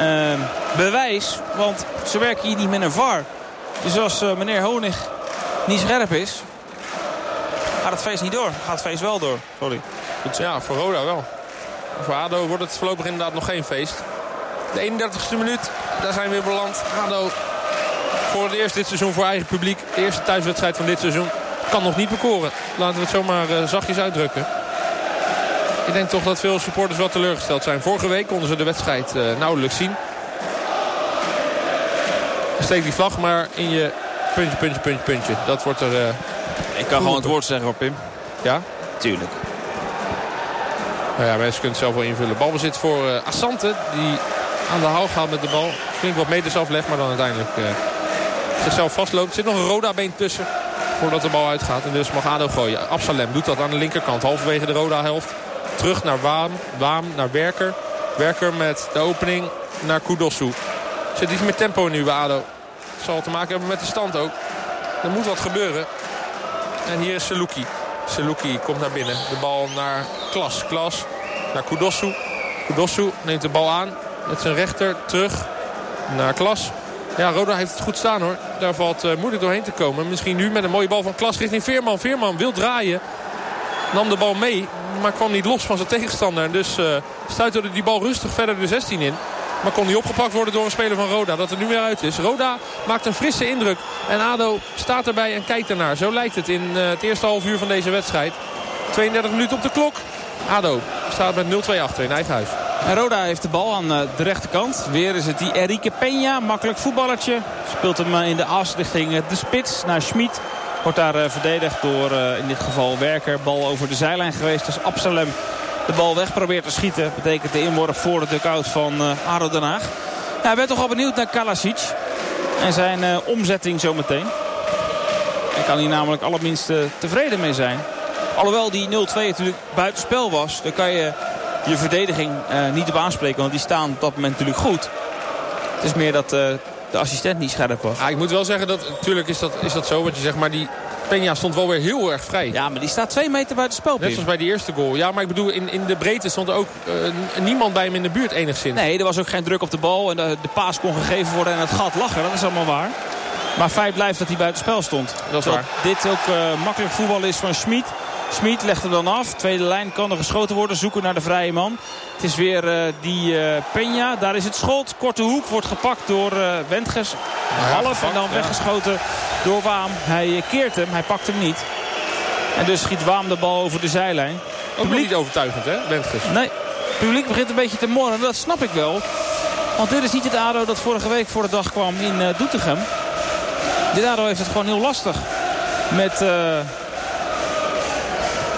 uh, bewijs, want ze werken hier niet met een VAR. Dus als uh, meneer Honig niet scherp is, gaat het feest niet door. Gaat het feest wel door. Sorry. Ja, voor Roda wel. Voor ADO wordt het voorlopig inderdaad nog geen feest. De 31ste minuut, daar zijn we weer beland. ADO voor het eerst dit seizoen voor eigen publiek. De eerste thuiswedstrijd van dit seizoen. Kan nog niet bekoren. Laten we het zomaar uh, zachtjes uitdrukken. Ik denk toch dat veel supporters wel teleurgesteld zijn. Vorige week konden ze de wedstrijd uh, nauwelijks zien. Steek die vlag maar in je puntje, puntje, puntje, puntje. Dat wordt er... Uh, Ik kan gewoon het woord zeggen hoor Pim. Ja? Tuurlijk. Nou ja, mensen kunnen het zelf wel invullen. Balbezit voor uh, Assante. Die aan de hal gaat met de bal. Flink wat meters aflegt, maar dan uiteindelijk uh, zichzelf vastloopt. Er zit nog een Roda-been tussen voordat de bal uitgaat. En dus mag Ado gooien. Absalem doet dat aan de linkerkant. Halverwege de Roda-helft. Terug naar Waam. Waam naar Werker. Werker met de opening naar Kudosu. Zit iets meer tempo nu bij Ado. Zal te maken hebben met de stand ook. Er moet wat gebeuren. En hier is Seluki. Seluki komt naar binnen. De bal naar Klas. Klas naar Kudosu. Kudosu neemt de bal aan. Met zijn rechter terug naar Klas. Ja, Roda heeft het goed staan hoor. Daar valt uh, moeilijk doorheen te komen. Misschien nu met een mooie bal van Klas richting Veerman. Veerman wil draaien. Nam de bal mee. Maar kwam niet los van zijn tegenstander. En dus uh, stuiterde die bal rustig verder de 16 in. Maar kon die opgepakt worden door een speler van Roda. Dat er nu weer uit is. Roda maakt een frisse indruk. En ADO staat erbij en kijkt ernaar. Zo lijkt het in uh, het eerste half uur van deze wedstrijd. 32 minuten op de klok. ADO staat met 0-2 achter in eigen. En Roda heeft de bal aan de rechterkant. Weer is het die Enrique Peña. Makkelijk voetballertje. Speelt hem in de as richting de spits naar Schmid. Wordt daar verdedigd door in dit geval Werker. Bal over de zijlijn geweest. Dus Absalem de bal weg probeert te schieten. Betekent de inworp voor de dugout van uh, ADO Den Haag. Ja, ik ben toch al benieuwd naar Kalasic. En zijn uh, omzetting zometeen. Hij kan hier namelijk allerminst tevreden mee zijn. Alhoewel die 0-2 natuurlijk buitenspel was. Dan kan je je verdediging uh, niet op aanspreken. Want die staan op dat moment natuurlijk goed. Het is meer dat de assistent niet scherp was. Ah, ik moet wel zeggen dat natuurlijk is dat, is dat zo. Want je zegt maar die Peña stond wel weer heel erg vrij. Ja, maar die staat twee meter buiten spel. Net zoals bij die eerste goal. Ja, maar ik bedoel, in, in de breedte stond er ook uh, niemand bij hem in de buurt enigszins. Nee, er was ook geen druk op de bal. En de, de paas kon gegeven worden en het gat lachen. Dat is allemaal waar. Maar feit blijft dat hij buiten spel stond. Dat is waar. dit ook uh, makkelijk voetbal is van Schmid. Schmid legt hem dan af. Tweede lijn kan er geschoten worden. Zoeken naar de vrije man. Het is weer uh, die uh, Peña. Daar is het schot. Korte hoek. Wordt gepakt door uh, Wendges. Ja, Half en dan ja. weggeschoten door Waam. Hij keert hem. Hij pakt hem niet. En dus schiet Waam de bal over de zijlijn. Ook nog niet overtuigend, hè, Wendges? Nee. Het publiek begint een beetje te morren. Dat snap ik wel. Want dit is niet het ADO dat vorige week voor de dag kwam in Doetinchem. Dit ADO heeft het gewoon heel lastig. Met...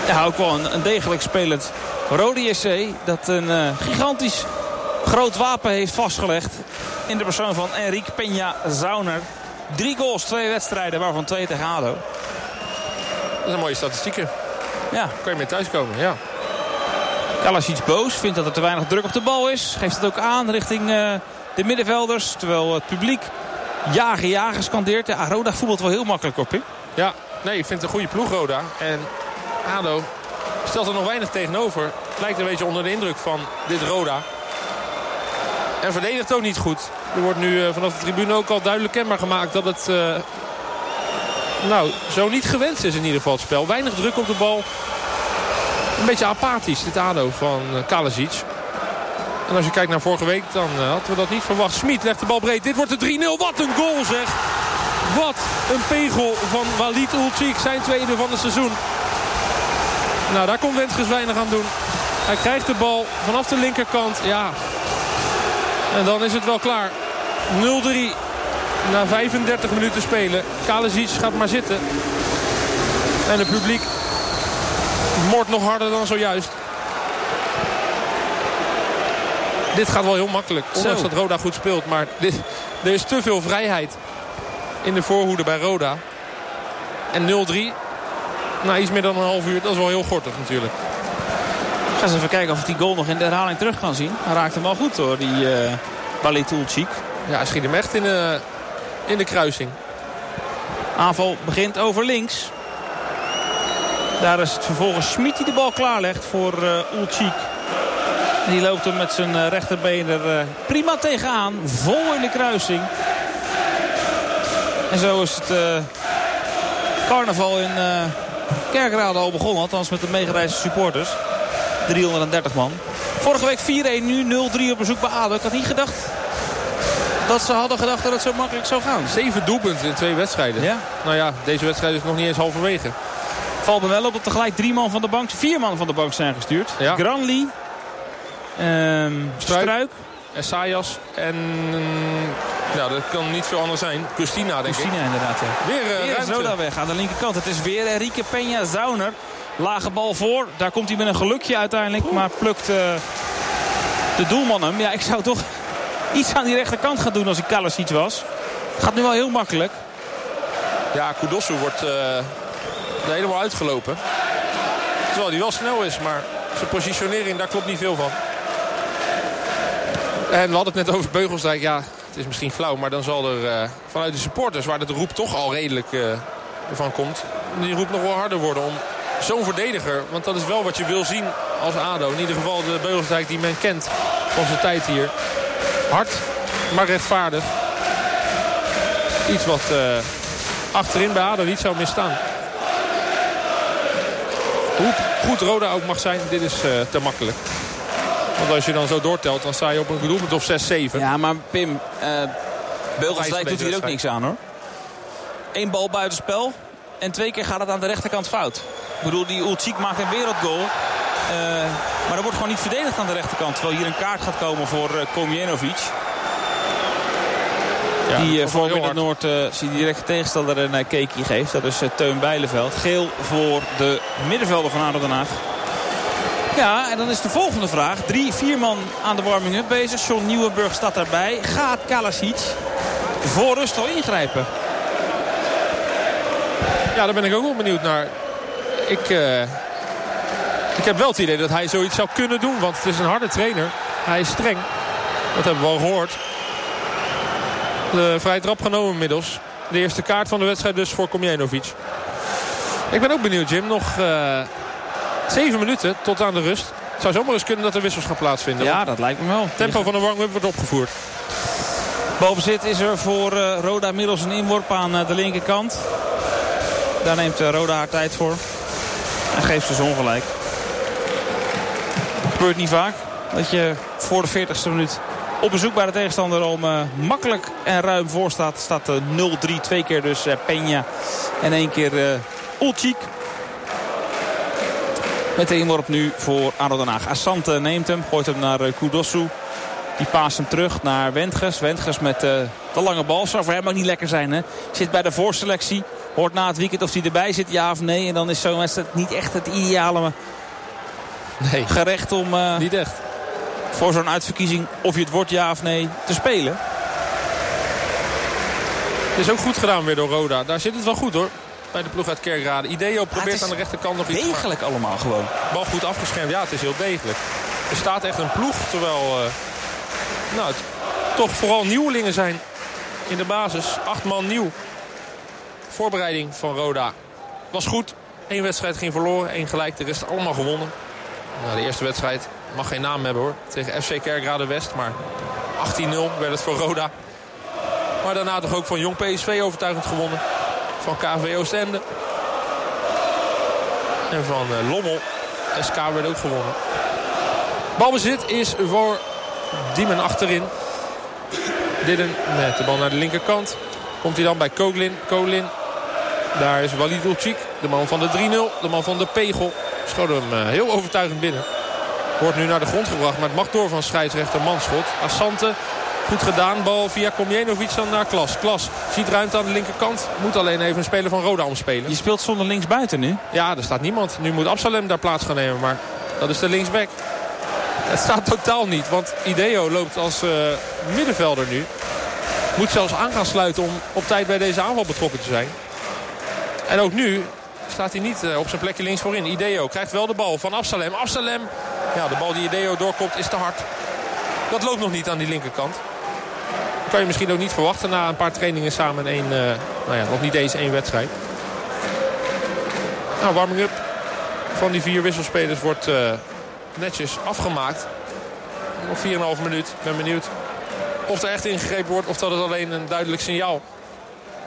Ja, ook wel een, een degelijk spelend Rode JC. Dat een uh, gigantisch groot wapen heeft vastgelegd. In de persoon van Enrique Peña Zauner. Drie goals, twee wedstrijden, waarvan twee tegen ADO. Dat is een mooie statistieken. Ja. Kan je mee thuiskomen, ja. Kalasic boos, vindt dat er te weinig druk op de bal is. Geeft het ook aan richting uh, de middenvelders. Terwijl het publiek jagen, jagen scandeert. Ja, Roda voetbalt wel heel makkelijk op, hè? Ja, nee, ik vind het een goede ploeg, Roda. En ADO stelt er nog weinig tegenover. Lijkt een beetje onder de indruk van dit Roda. En verdedigt ook niet goed. Er wordt nu uh, vanaf de tribune ook al duidelijk kenbaar gemaakt dat het... Uh, nou, zo niet gewenst is in ieder geval het spel. Weinig druk op de bal. Een beetje apathisch, dit ADO van uh, Kalasic. En als je kijkt naar vorige week, dan hadden we dat niet verwacht. Smit legt de bal breed. Dit wordt de 3-0. Wat een goal zeg. Wat een pegel van Walid Ulcik. Zijn tweede van het seizoen. Nou, daar komt Wendges weinig aan doen. Hij krijgt de bal vanaf de linkerkant. Ja. En dan is het wel klaar. 0-3 na 35 minuten spelen. Kalasic gaat maar zitten. En het publiek moord nog harder dan zojuist. Dit gaat wel heel makkelijk. Ondanks dat Roda goed speelt. Maar dit, er is te veel vrijheid in de voorhoede bij Roda. En 0-3 na iets meer dan een half uur. Dat is wel heel gortig natuurlijk. Ik ga eens even kijken of ik die goal nog in de herhaling terug kan zien. Hij raakt hem wel goed hoor, die uh, Balitulcik. Ja, hij schiet hem echt in de, in de kruising. Aanval begint over links. Daar is het vervolgens Schmid die de bal klaarlegt voor uh, Ulcik. Die loopt hem met zijn rechterbeen er uh, prima tegenaan. Vol in de kruising. En zo is het uh, carnaval in Kerkrade al begonnen. Althans met de meegereisde supporters. 330 man. Vorige week 4-1, nu 0-3 op bezoek bij ADO. Ik had niet gedacht dat ze hadden gedacht dat het zo makkelijk zou gaan. Zeven doelpunten in twee wedstrijden. Ja. Nou ja, deze wedstrijd is nog niet eens halverwege. Valt me wel op dat tegelijk drie man van de bank, vier man van de bank zijn gestuurd. Ja. Granli, um, Struik, Struik. Esaias en... Nou, dat kan niet veel anders zijn. Custina, denk Custina, ik. inderdaad, ja. Weer, uh, Weer Zoda weg aan de linkerkant. Het is weer Enrique Peña Zauner. Lage bal voor. Daar komt hij met een gelukje uiteindelijk. Maar plukt uh, de doelman hem. Ja, ik zou toch iets aan die rechterkant gaan doen als ik Kalasic was. Gaat nu wel heel makkelijk. Ja, Kudosu wordt uh, helemaal uitgelopen. Terwijl hij wel snel is, maar zijn positionering, daar klopt niet veel van. En we hadden het net over Beugelsdijk. Ja, het is misschien flauw, maar dan zal er uh, vanuit de supporters... waar de roep toch al redelijk uh, van komt... die roep nog wel harder worden om zo'n verdediger... want dat is wel wat je wil zien als ADO. In ieder geval de Beugelsdijk die men kent van zijn tijd hier. Hard, maar rechtvaardig. Iets wat uh, achterin bij ADO niet zou misstaan. Hoe goed Roda ook mag zijn, dit is te makkelijk. Want als je dan zo doortelt, dan sta je op een doelpunt of 6-7. Ja, maar Pim, uh, Beugelsdijk doet hier ook niks aan hoor. Eén bal buitenspel. En twee keer gaat het aan de rechterkant fout. Ik bedoel, die Ulcik maakt een wereldgoal. Uh, maar er wordt gewoon niet verdedigd aan de rechterkant. Terwijl hier een kaart gaat komen voor uh, Komjenovic. Ja, die uh, voor Midden-Noord uh, die direct tegenstander een uh, keekje geeft. Dat is Teun Bijleveld. Geel voor de middenvelder van ADO Den Haag. Ja, en dan is de volgende vraag. Drie, vier man aan de warming-up bezig. John Nieuwenburg staat daarbij. Gaat Kalasic voor rust al ingrijpen? Ja, daar ben ik ook wel benieuwd naar. Ik, uh, Ik heb wel het idee dat hij zoiets zou kunnen doen. Want het is een harde trainer. Hij is streng. Dat hebben we al gehoord. De vrije trap genomen inmiddels. De eerste kaart van de wedstrijd dus voor Komjenovic. Ik ben ook benieuwd Jim. Nog uh, zeven minuten tot aan de rust. Het zou zomaar eens kunnen dat er wissels gaan plaatsvinden. Ja, dat lijkt me wel. Het tempo van de warm-up wordt opgevoerd. Balbezit is er voor uh, Roda middels een inworp aan uh, de linkerkant. Daar neemt uh, Roda haar tijd voor. En geeft ze ongelijk. gebeurt niet vaak. Dat je voor de 40ste minuut op bezoek bij de tegenstander om makkelijk en ruim voor staat. Staat uh, 0-3. Twee keer dus Peña en één keer Ulchik. Met de inworp nu voor ADO Den Haag. Assante neemt hem, gooit hem naar Kudosu. Die paast hem terug naar Wendges. Wendges met de lange bal. Zou voor hem ook niet lekker zijn. Hè? Zit bij de voorselectie. Hoort na het weekend of hij erbij zit, ja of nee. En dan is zo'n wedstrijd niet echt het ideale nee. gerecht om... niet echt voor zo'n uitverkiezing of je het wordt ja of nee te spelen. Het is ook goed gedaan weer door Roda. Daar zit het wel goed hoor. Bij de ploeg uit Kerkrade. Ideo probeert aan de rechterkant nog iets Degelijk allemaal gewoon. Bal goed afgeschermd. Ja, het is heel degelijk. Er staat echt een ploeg. Terwijl uh, nou, het toch vooral nieuwelingen zijn in de basis. Acht man nieuw. Voorbereiding van Roda. Was goed. Eén wedstrijd ging verloren. één gelijk. De rest allemaal gewonnen. Nou, de eerste wedstrijd mag geen naam hebben hoor. Tegen FC Kerkrade West. Maar 18-0 werd het voor Roda. Maar daarna toch ook van Jong PSV overtuigend gewonnen. Van KV Oostende. En van uh, Lommel. SK werd ook gewonnen. Balbezit is voor Diemen achterin. Didden met de bal naar de linkerkant. Komt hij dan bij Koglin. Koglin. Daar is Walid Ulcik. De man van de 3-0. De man van de Pegel. Schoot hem uh, heel overtuigend binnen. Wordt nu naar de grond gebracht. Maar het mag door van scheidsrechter Manschot. Assante. Goed gedaan. Bal via Komjenovic dan naar Klas. Klas ziet ruimte aan de linkerkant. Moet alleen even een speler van Roda omspelen. Je speelt zonder linksbuiten nu? Ja, er staat niemand. Nu moet Absalem daar plaats gaan nemen. Maar dat is de linksback. Het staat totaal niet. Want Ideo loopt als uh, middenvelder nu. Moet zelfs aan gaan sluiten om op tijd bij deze aanval betrokken te zijn. En ook nu staat hij niet uh, op zijn plekje links voorin. Ideo krijgt wel de bal van Absalem. Absalem ja, de bal die Ideo doorkomt is te hard. Dat loopt nog niet aan die linkerkant. Kan je misschien ook niet verwachten na een paar trainingen samen. Één, uh, nou ja, nog niet eens één wedstrijd. Nou, warming up van die vier wisselspelers wordt uh, netjes afgemaakt. Nog 4,5 minuut. Ik ben benieuwd of er echt ingegrepen wordt. Of dat het alleen een duidelijk signaal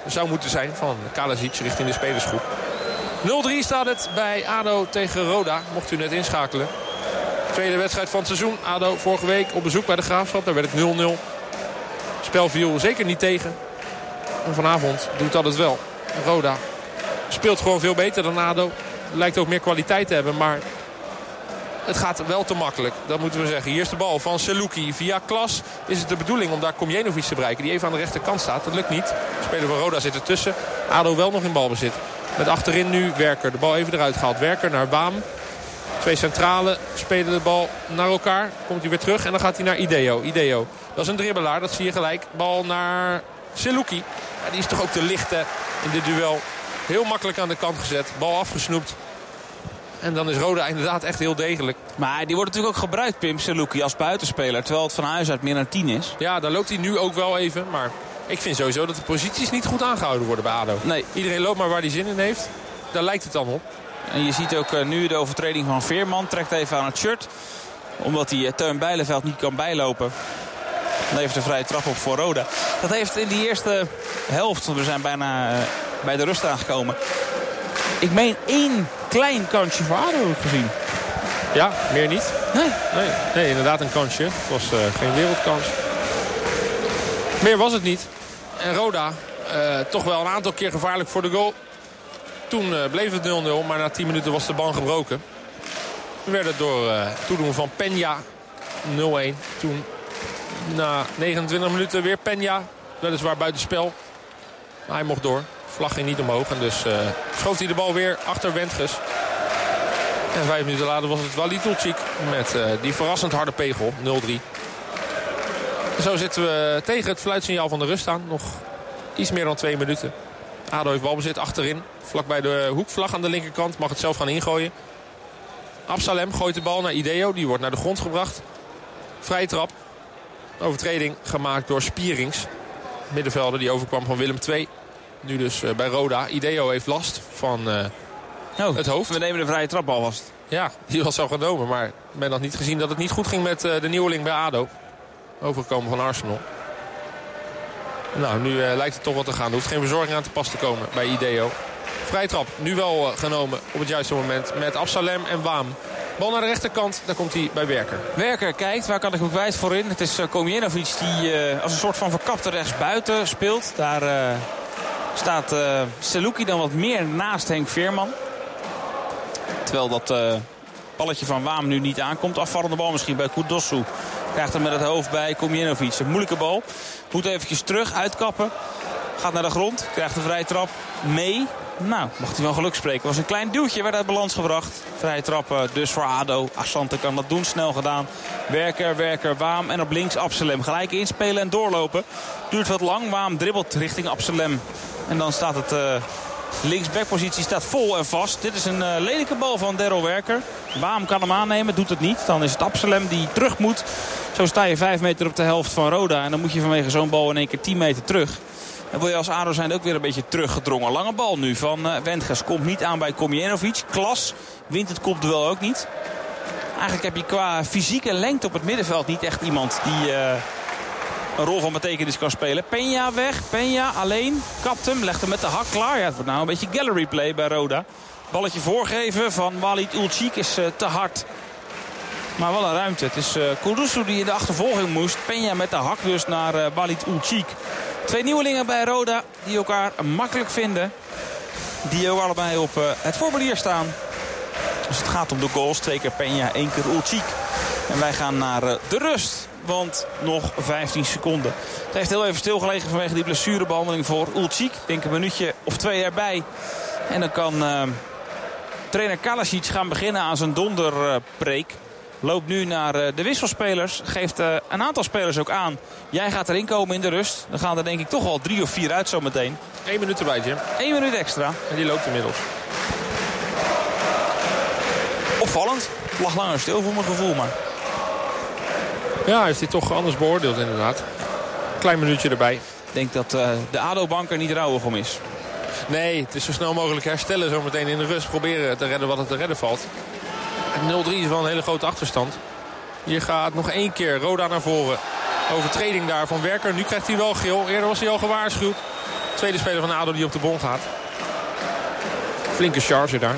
zou moeten zijn van Kalazic richting de spelersgroep. 0-3 staat het bij ADO tegen Roda. Mocht u net inschakelen. Tweede wedstrijd van het seizoen. ADO vorige week op bezoek bij de Graafschap. Daar werd het 0-0. Spel viel zeker niet tegen. En vanavond doet dat het wel. Roda speelt gewoon veel beter dan ADO. Lijkt ook meer kwaliteit te hebben. Maar het gaat wel te makkelijk. Dat moeten we zeggen. Hier is de bal van Seluki. Via Klas is het de bedoeling om daar Komjenovic te bereiken. Die even aan de rechterkant staat. Dat lukt niet. De speler van Roda zit ertussen. ADO wel nog in balbezit. Met achterin nu Werker. De bal even eruit gehaald. Werker naar Baam. Twee centralen spelen de bal naar elkaar. Komt hij weer terug en dan gaat hij naar Ideo. Ideo, dat is een dribbelaar, dat zie je gelijk. Bal naar Seluki. Ja, die is toch ook te lichte in dit duel. Heel makkelijk aan de kant gezet. Bal afgesnoept. En dan is Roda inderdaad echt heel degelijk. Maar die wordt natuurlijk ook gebruikt, Pim Seluki, als buitenspeler. Terwijl het van huis uit meer naar 10 is. Ja, daar loopt hij nu ook wel even. Maar ik vind sowieso dat de posities niet goed aangehouden worden bij ADO. Nee. Iedereen loopt maar waar hij zin in heeft. Daar lijkt het dan op. En je ziet ook eh, nu de overtreding van Veerman. Trekt even aan het shirt. Omdat hij eh, Teun Bijleveld niet kan bijlopen. Dan heeft de vrije trap op voor Roda. Dat heeft in die eerste helft, want we zijn bijna eh, bij de rust aangekomen. Ik meen één klein kansje voor ADO gezien. Ja, meer niet. Nee. Nee, nee inderdaad een kansje. Het was geen wereldkans. Meer was het niet. En Roda uh, toch wel een aantal keer gevaarlijk voor de goal. Toen uh, bleef het 0-0, maar na 10 minuten was de band gebroken. We werd het door uh, toedoen van Penja 0-1. Toen na 29 minuten weer Penja. Weliswaar buitenspel. Maar hij mocht door. Vlag ging niet omhoog. En dus uh, schoof hij de bal weer achter Wendges. En vijf minuten later was het Walid Tulcik met die verrassend harde pegel. 0-3. Zo zitten we tegen het fluitsignaal van de rust aan. Nog iets meer dan twee minuten. ADO heeft balbezit achterin. Vlak bij de hoekvlag aan de linkerkant. Mag het zelf gaan ingooien. Absalem gooit de bal naar Ideo. Die wordt naar de grond gebracht. Vrije trap. Overtreding gemaakt door Spierings. Middenvelder die overkwam van Willem II. Nu dus uh, bij Roda. Ideo heeft last van uh, oh, het hoofd. We nemen de vrije trap alvast. Ja, die was al genomen. Maar men had niet gezien dat het niet goed ging met uh, de nieuweling bij ADO. Overgekomen van Arsenal. Nou, nu lijkt het toch wat te gaan. Er hoeft geen verzorging aan te pas te komen bij Ideo. Vrijtrap nu wel genomen op het juiste moment met Absalem en Waam. Bal naar de rechterkant, daar komt hij bij Werker. Werker kijkt, waar kan ik ook wijs voor in? Het is uh, Komjenovic die uh, als een soort van verkapte rechtsbuiten speelt. Daar uh, staat uh, Seluki dan wat meer naast Henk Veerman. Terwijl dat balletje van Waam nu niet aankomt. Afvallende bal misschien bij Kudossu. Krijgt hem met het hoofd bij Komjenovic. Een moeilijke bal. Moet eventjes terug, uitkappen. Gaat naar de grond, krijgt een vrije trap mee. Nou, mocht hij wel geluk spreken. was een klein duwtje, werd uit balans gebracht. Vrije trappen dus voor ADO. Assante kan dat doen, snel gedaan. Werker, Werker, Waam en op links Absalem. Gelijk inspelen en doorlopen. Duurt wat lang, Waam dribbelt richting Absalem. En dan staat het... Uh, linksbackpositie staat vol en vast. Dit is een uh, lelijke bal van Daryl Werker. Waam kan hem aannemen, doet het niet. Dan is het Absalem die terug moet. Zo sta je 5 meter op de helft van Roda. En dan moet je vanwege zo'n bal in één keer 10 meter terug. En wil je als ADO zijn ook weer een beetje teruggedrongen. Lange bal nu van uh, Wendges. Komt niet aan bij Komjenovic. Klas wint het kopduel ook niet. Eigenlijk heb je qua fysieke lengte op het middenveld niet echt iemand die uh, een rol van betekenis kan spelen. Peña weg. Peña alleen. Kapt hem. Legt hem met de hak klaar. Ja, het wordt nou een beetje gallery play bij Roda. Balletje voorgeven van Walid Ulcik is uh, te hard. Maar wel een ruimte. Het is uh, die in de achtervolging moest. Peña met de hak dus naar uh, Walid Ulcik. Twee nieuwelingen bij Roda die elkaar makkelijk vinden. Die ook allebei op uh, het formulier staan. Dus het gaat om de goals. Twee keer Peña, één keer Ulcik. En wij gaan naar de rust. Want nog 15 seconden. Het heeft heel even stilgelegen vanwege die blessurebehandeling voor Ulcik. Ik denk een minuutje of twee erbij. En dan kan trainer Kalasic gaan beginnen aan zijn donderpreek. Loopt nu naar de wisselspelers. Geeft een aantal spelers ook aan. Jij gaat erin komen in de rust. Dan gaan er denk ik toch al drie of vier uit zometeen. Eén minuut erbij Jim. Eén minuut extra. En die loopt inmiddels. Opvallend. Lag langer stil voor mijn gevoel maar. Ja, heeft hij toch anders beoordeeld inderdaad. Klein minuutje erbij. Ik denk dat uh, de ADO-bank er niet rouwig om is. Nee, het is zo snel mogelijk herstellen zometeen in de rust. Proberen te redden wat er te redden valt. 0-3 is wel een hele grote achterstand. Hier gaat nog één keer Roda naar voren. Overtreding daar van Werker. Nu krijgt hij wel geel. Eerder was hij al gewaarschuwd. Tweede speler van ADO die op de bon gaat. Flinke charge daar.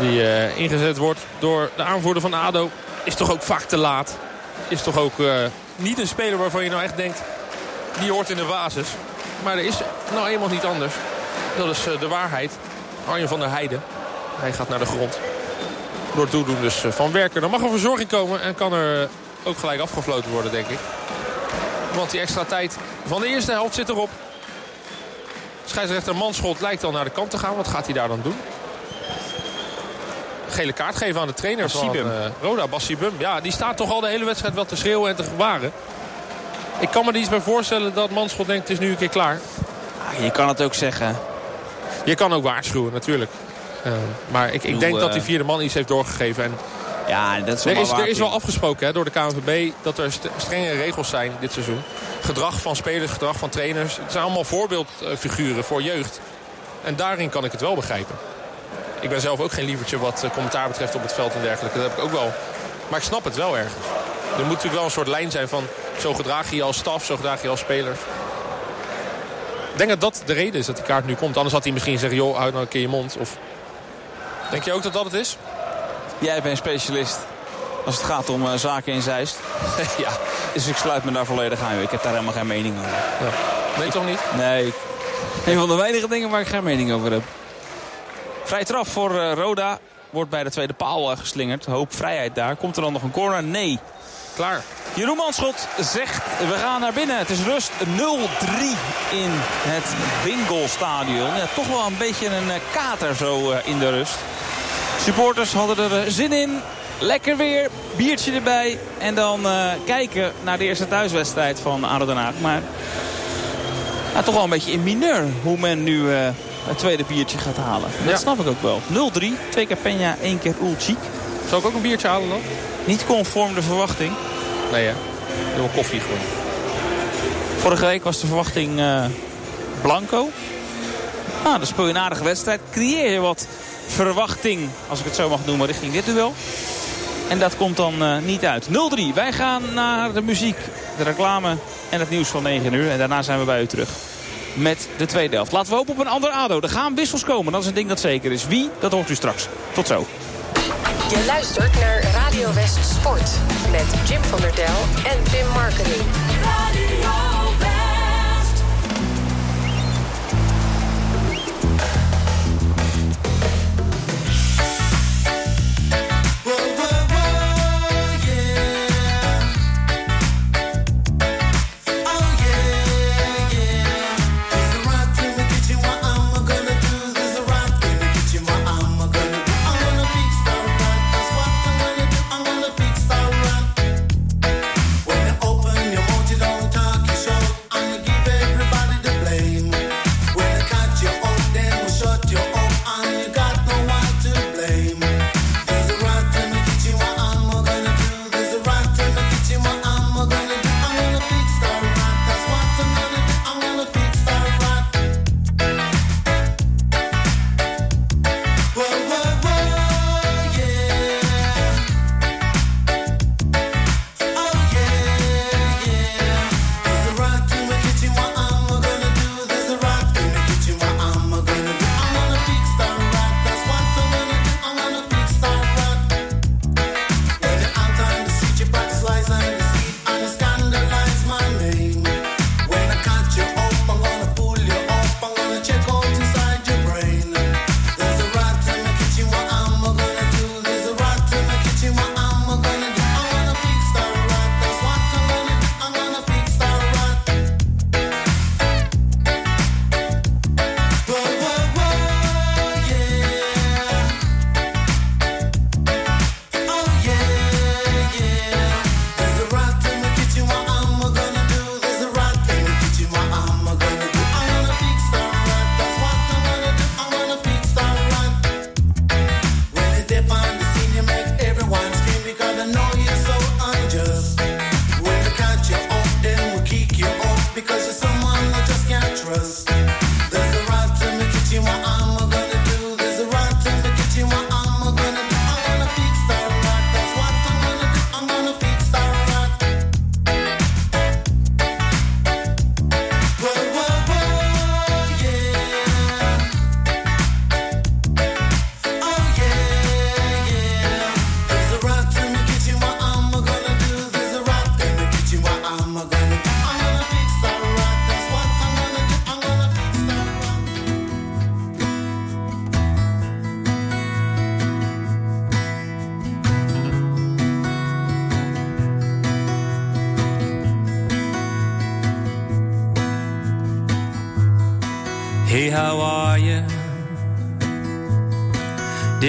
Die uh, ingezet wordt door de aanvoerder van ADO. Is toch ook vaak te laat. Is toch ook uh, niet een speler waarvan je nou echt denkt... die hoort in de basis. Maar er is nou eenmaal niet anders. Dat is uh, de waarheid. Arjen van der Heijden. Hij gaat naar de grond door toedoen dus van Werker. Dan mag er verzorging komen en kan er ook gelijk afgefloten worden, denk ik. Want die extra tijd van de eerste helft zit erop. Scheidsrechter Manschot lijkt al naar de kant te gaan. Wat gaat hij daar dan doen? Gele kaart geven aan de trainer van uh, Roda, Bassibum. Ja, die staat toch al de hele wedstrijd wel te schreeuwen en te gewaren. Ik kan me er iets bij voorstellen dat Manschot denkt het is nu een keer klaar. Ah, je kan het ook zeggen. Je kan ook waarschuwen natuurlijk. Uh, maar ik, ik denk dat die vierde man iets heeft doorgegeven. En ja, dat is er, is, er is wel afgesproken hè, door de KNVB dat er strenge regels zijn dit seizoen. Gedrag van spelers, gedrag van trainers. Het zijn allemaal voorbeeldfiguren voor jeugd. En daarin kan ik het wel begrijpen. Ik ben zelf ook geen lievertje wat commentaar betreft op het veld en dergelijke. Dat heb ik ook wel. Maar ik snap het wel ergens. Er moet natuurlijk wel een soort lijn zijn van... zo gedraag je je als staf, zo gedraag je je als spelers. Ik denk dat dat de reden is dat die kaart nu komt. Anders had hij misschien zeggen, joh, houd nou een keer je mond. Of... Denk je ook dat dat het is? Jij bent specialist als het gaat om uh, zaken in Zeist. ja. Dus ik sluit me daar volledig aan. Ik heb daar helemaal geen mening over. Ja. Nee, toch niet? Nee. Een van de weinige dingen waar ik geen mening over heb. Vrij traf voor uh, Roda. Wordt bij de tweede paal uh, geslingerd. Hoop vrijheid daar. Komt er dan nog een corner? Nee. Klaar. Jeroen Manschot zegt, we gaan naar binnen. Het is rust 0-3 in het Bingo-stadion. Ja, toch wel een beetje een kater zo in de rust. Supporters hadden er zin in. Lekker weer, biertje erbij. En dan uh, kijken naar de eerste thuiswedstrijd van ADO Den Haag. Maar ja, toch wel een beetje in mineur hoe men nu uh, het tweede biertje gaat halen. Dat snap ik ook wel. 0-3, twee keer Peña, één keer Ulchik. Zal ik ook een biertje halen dan? Niet conform de verwachting. Nee hè? Doe koffie gewoon. Vorige week was de verwachting uh, Blanco. Nou, dan speel je een aardige wedstrijd. Creëer je wat verwachting, als ik het zo mag noemen, richting dit duel. En dat komt dan uh, niet uit. 0-3. Wij gaan naar de muziek, de reclame en het nieuws van 9 uur. En daarna zijn we bij u terug met de tweede helft. Laten we hopen op een ander ADO. Er gaan wissels komen. Dat is een ding dat zeker is. Wie? Dat hoort u straks. Tot zo. Je luistert naar Radio West Sport. Met Jim van der Del en Pim Marketing. Radio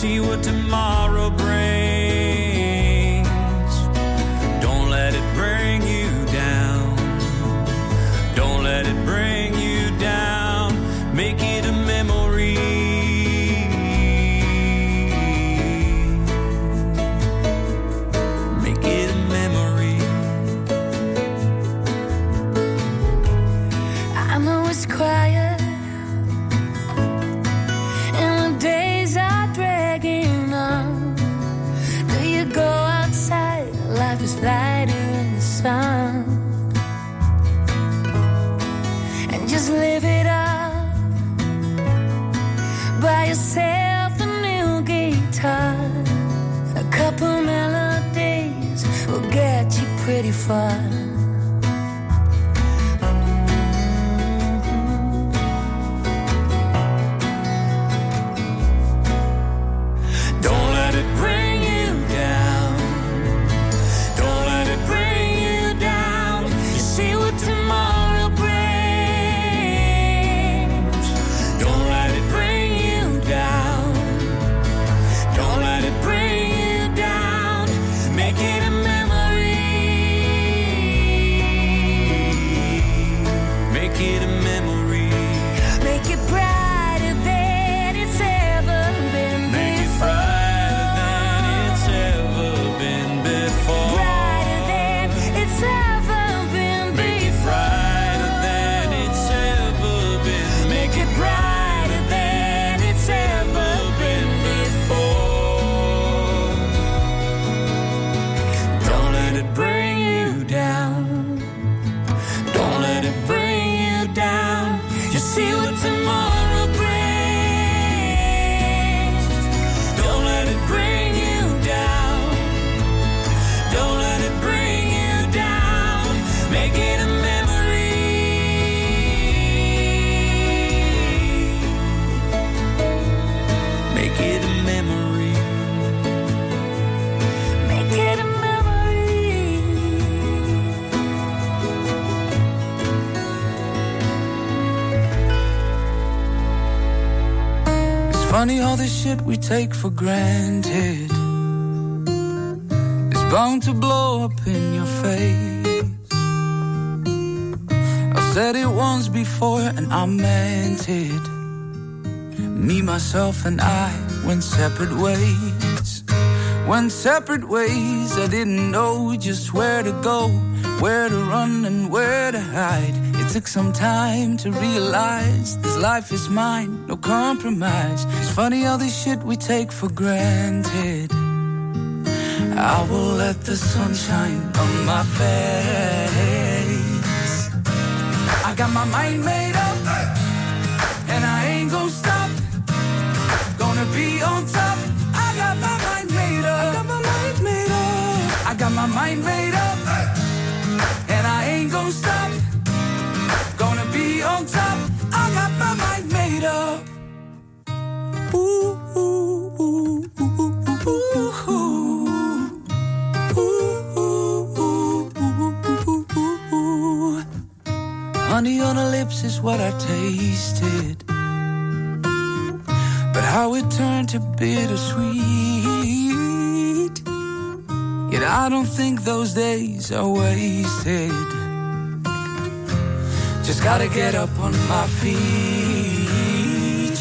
See what tomorrow 烦 shit we take for granted is bound to blow up in your face. I've said it once before and I meant it. Me, myself, and I went separate ways. Went separate ways. I didn't know just where to go, where to run, and where to hide. Took some time to realize this life is mine, no compromise. It's funny all this shit we take for granted. I will let the sunshine on my face. I got my mind made up, and I ain't gonna stop. Gonna be on top. Honey on her lips is what I tasted. But how it turned to bittersweet. Yet I don't think those days are wasted. Just gotta get up on my feet,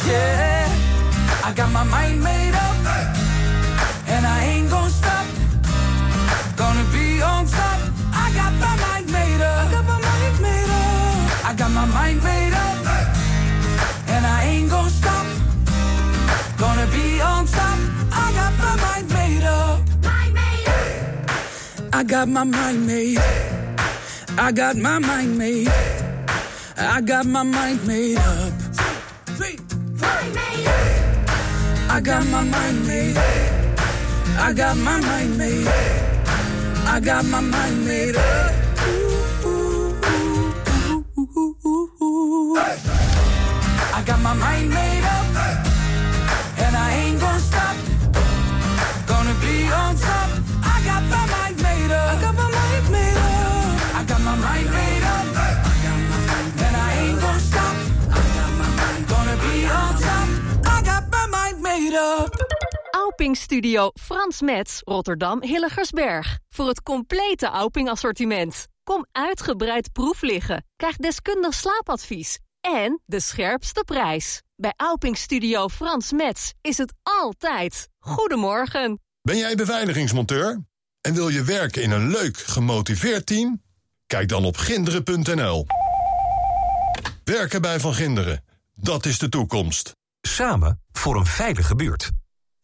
yeah. I got my mind made I got my mind made. I got my mind made. I got my mind made up. I got my mind made. I got my mind made. I got my mind made up. I got my mind made Auping Studio Frans Metz, Rotterdam Hilligersberg. Voor het complete Auping assortiment. Kom uitgebreid proef liggen. Krijg deskundig slaapadvies. En de scherpste prijs. Bij Auping Studio Frans Metz is het altijd. Goedemorgen. Ben jij beveiligingsmonteur en wil je werken in een leuk, gemotiveerd team? Kijk dan op ginderen.nl. Werken bij Van Ginderen, dat is de toekomst. Samen voor een veilige buurt.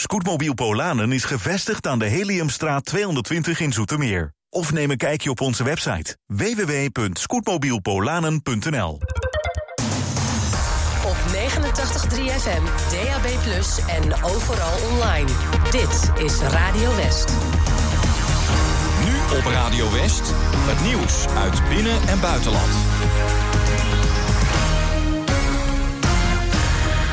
Scootmobiel Polanen is gevestigd aan de Heliumstraat 220 in Zoetermeer. Of neem een kijkje op onze website www.scootmobielpolanen.nl Op 89.3 FM, DAB+, en overal online. Dit is Radio West. Nu op Radio West, het nieuws uit binnen- en buitenland.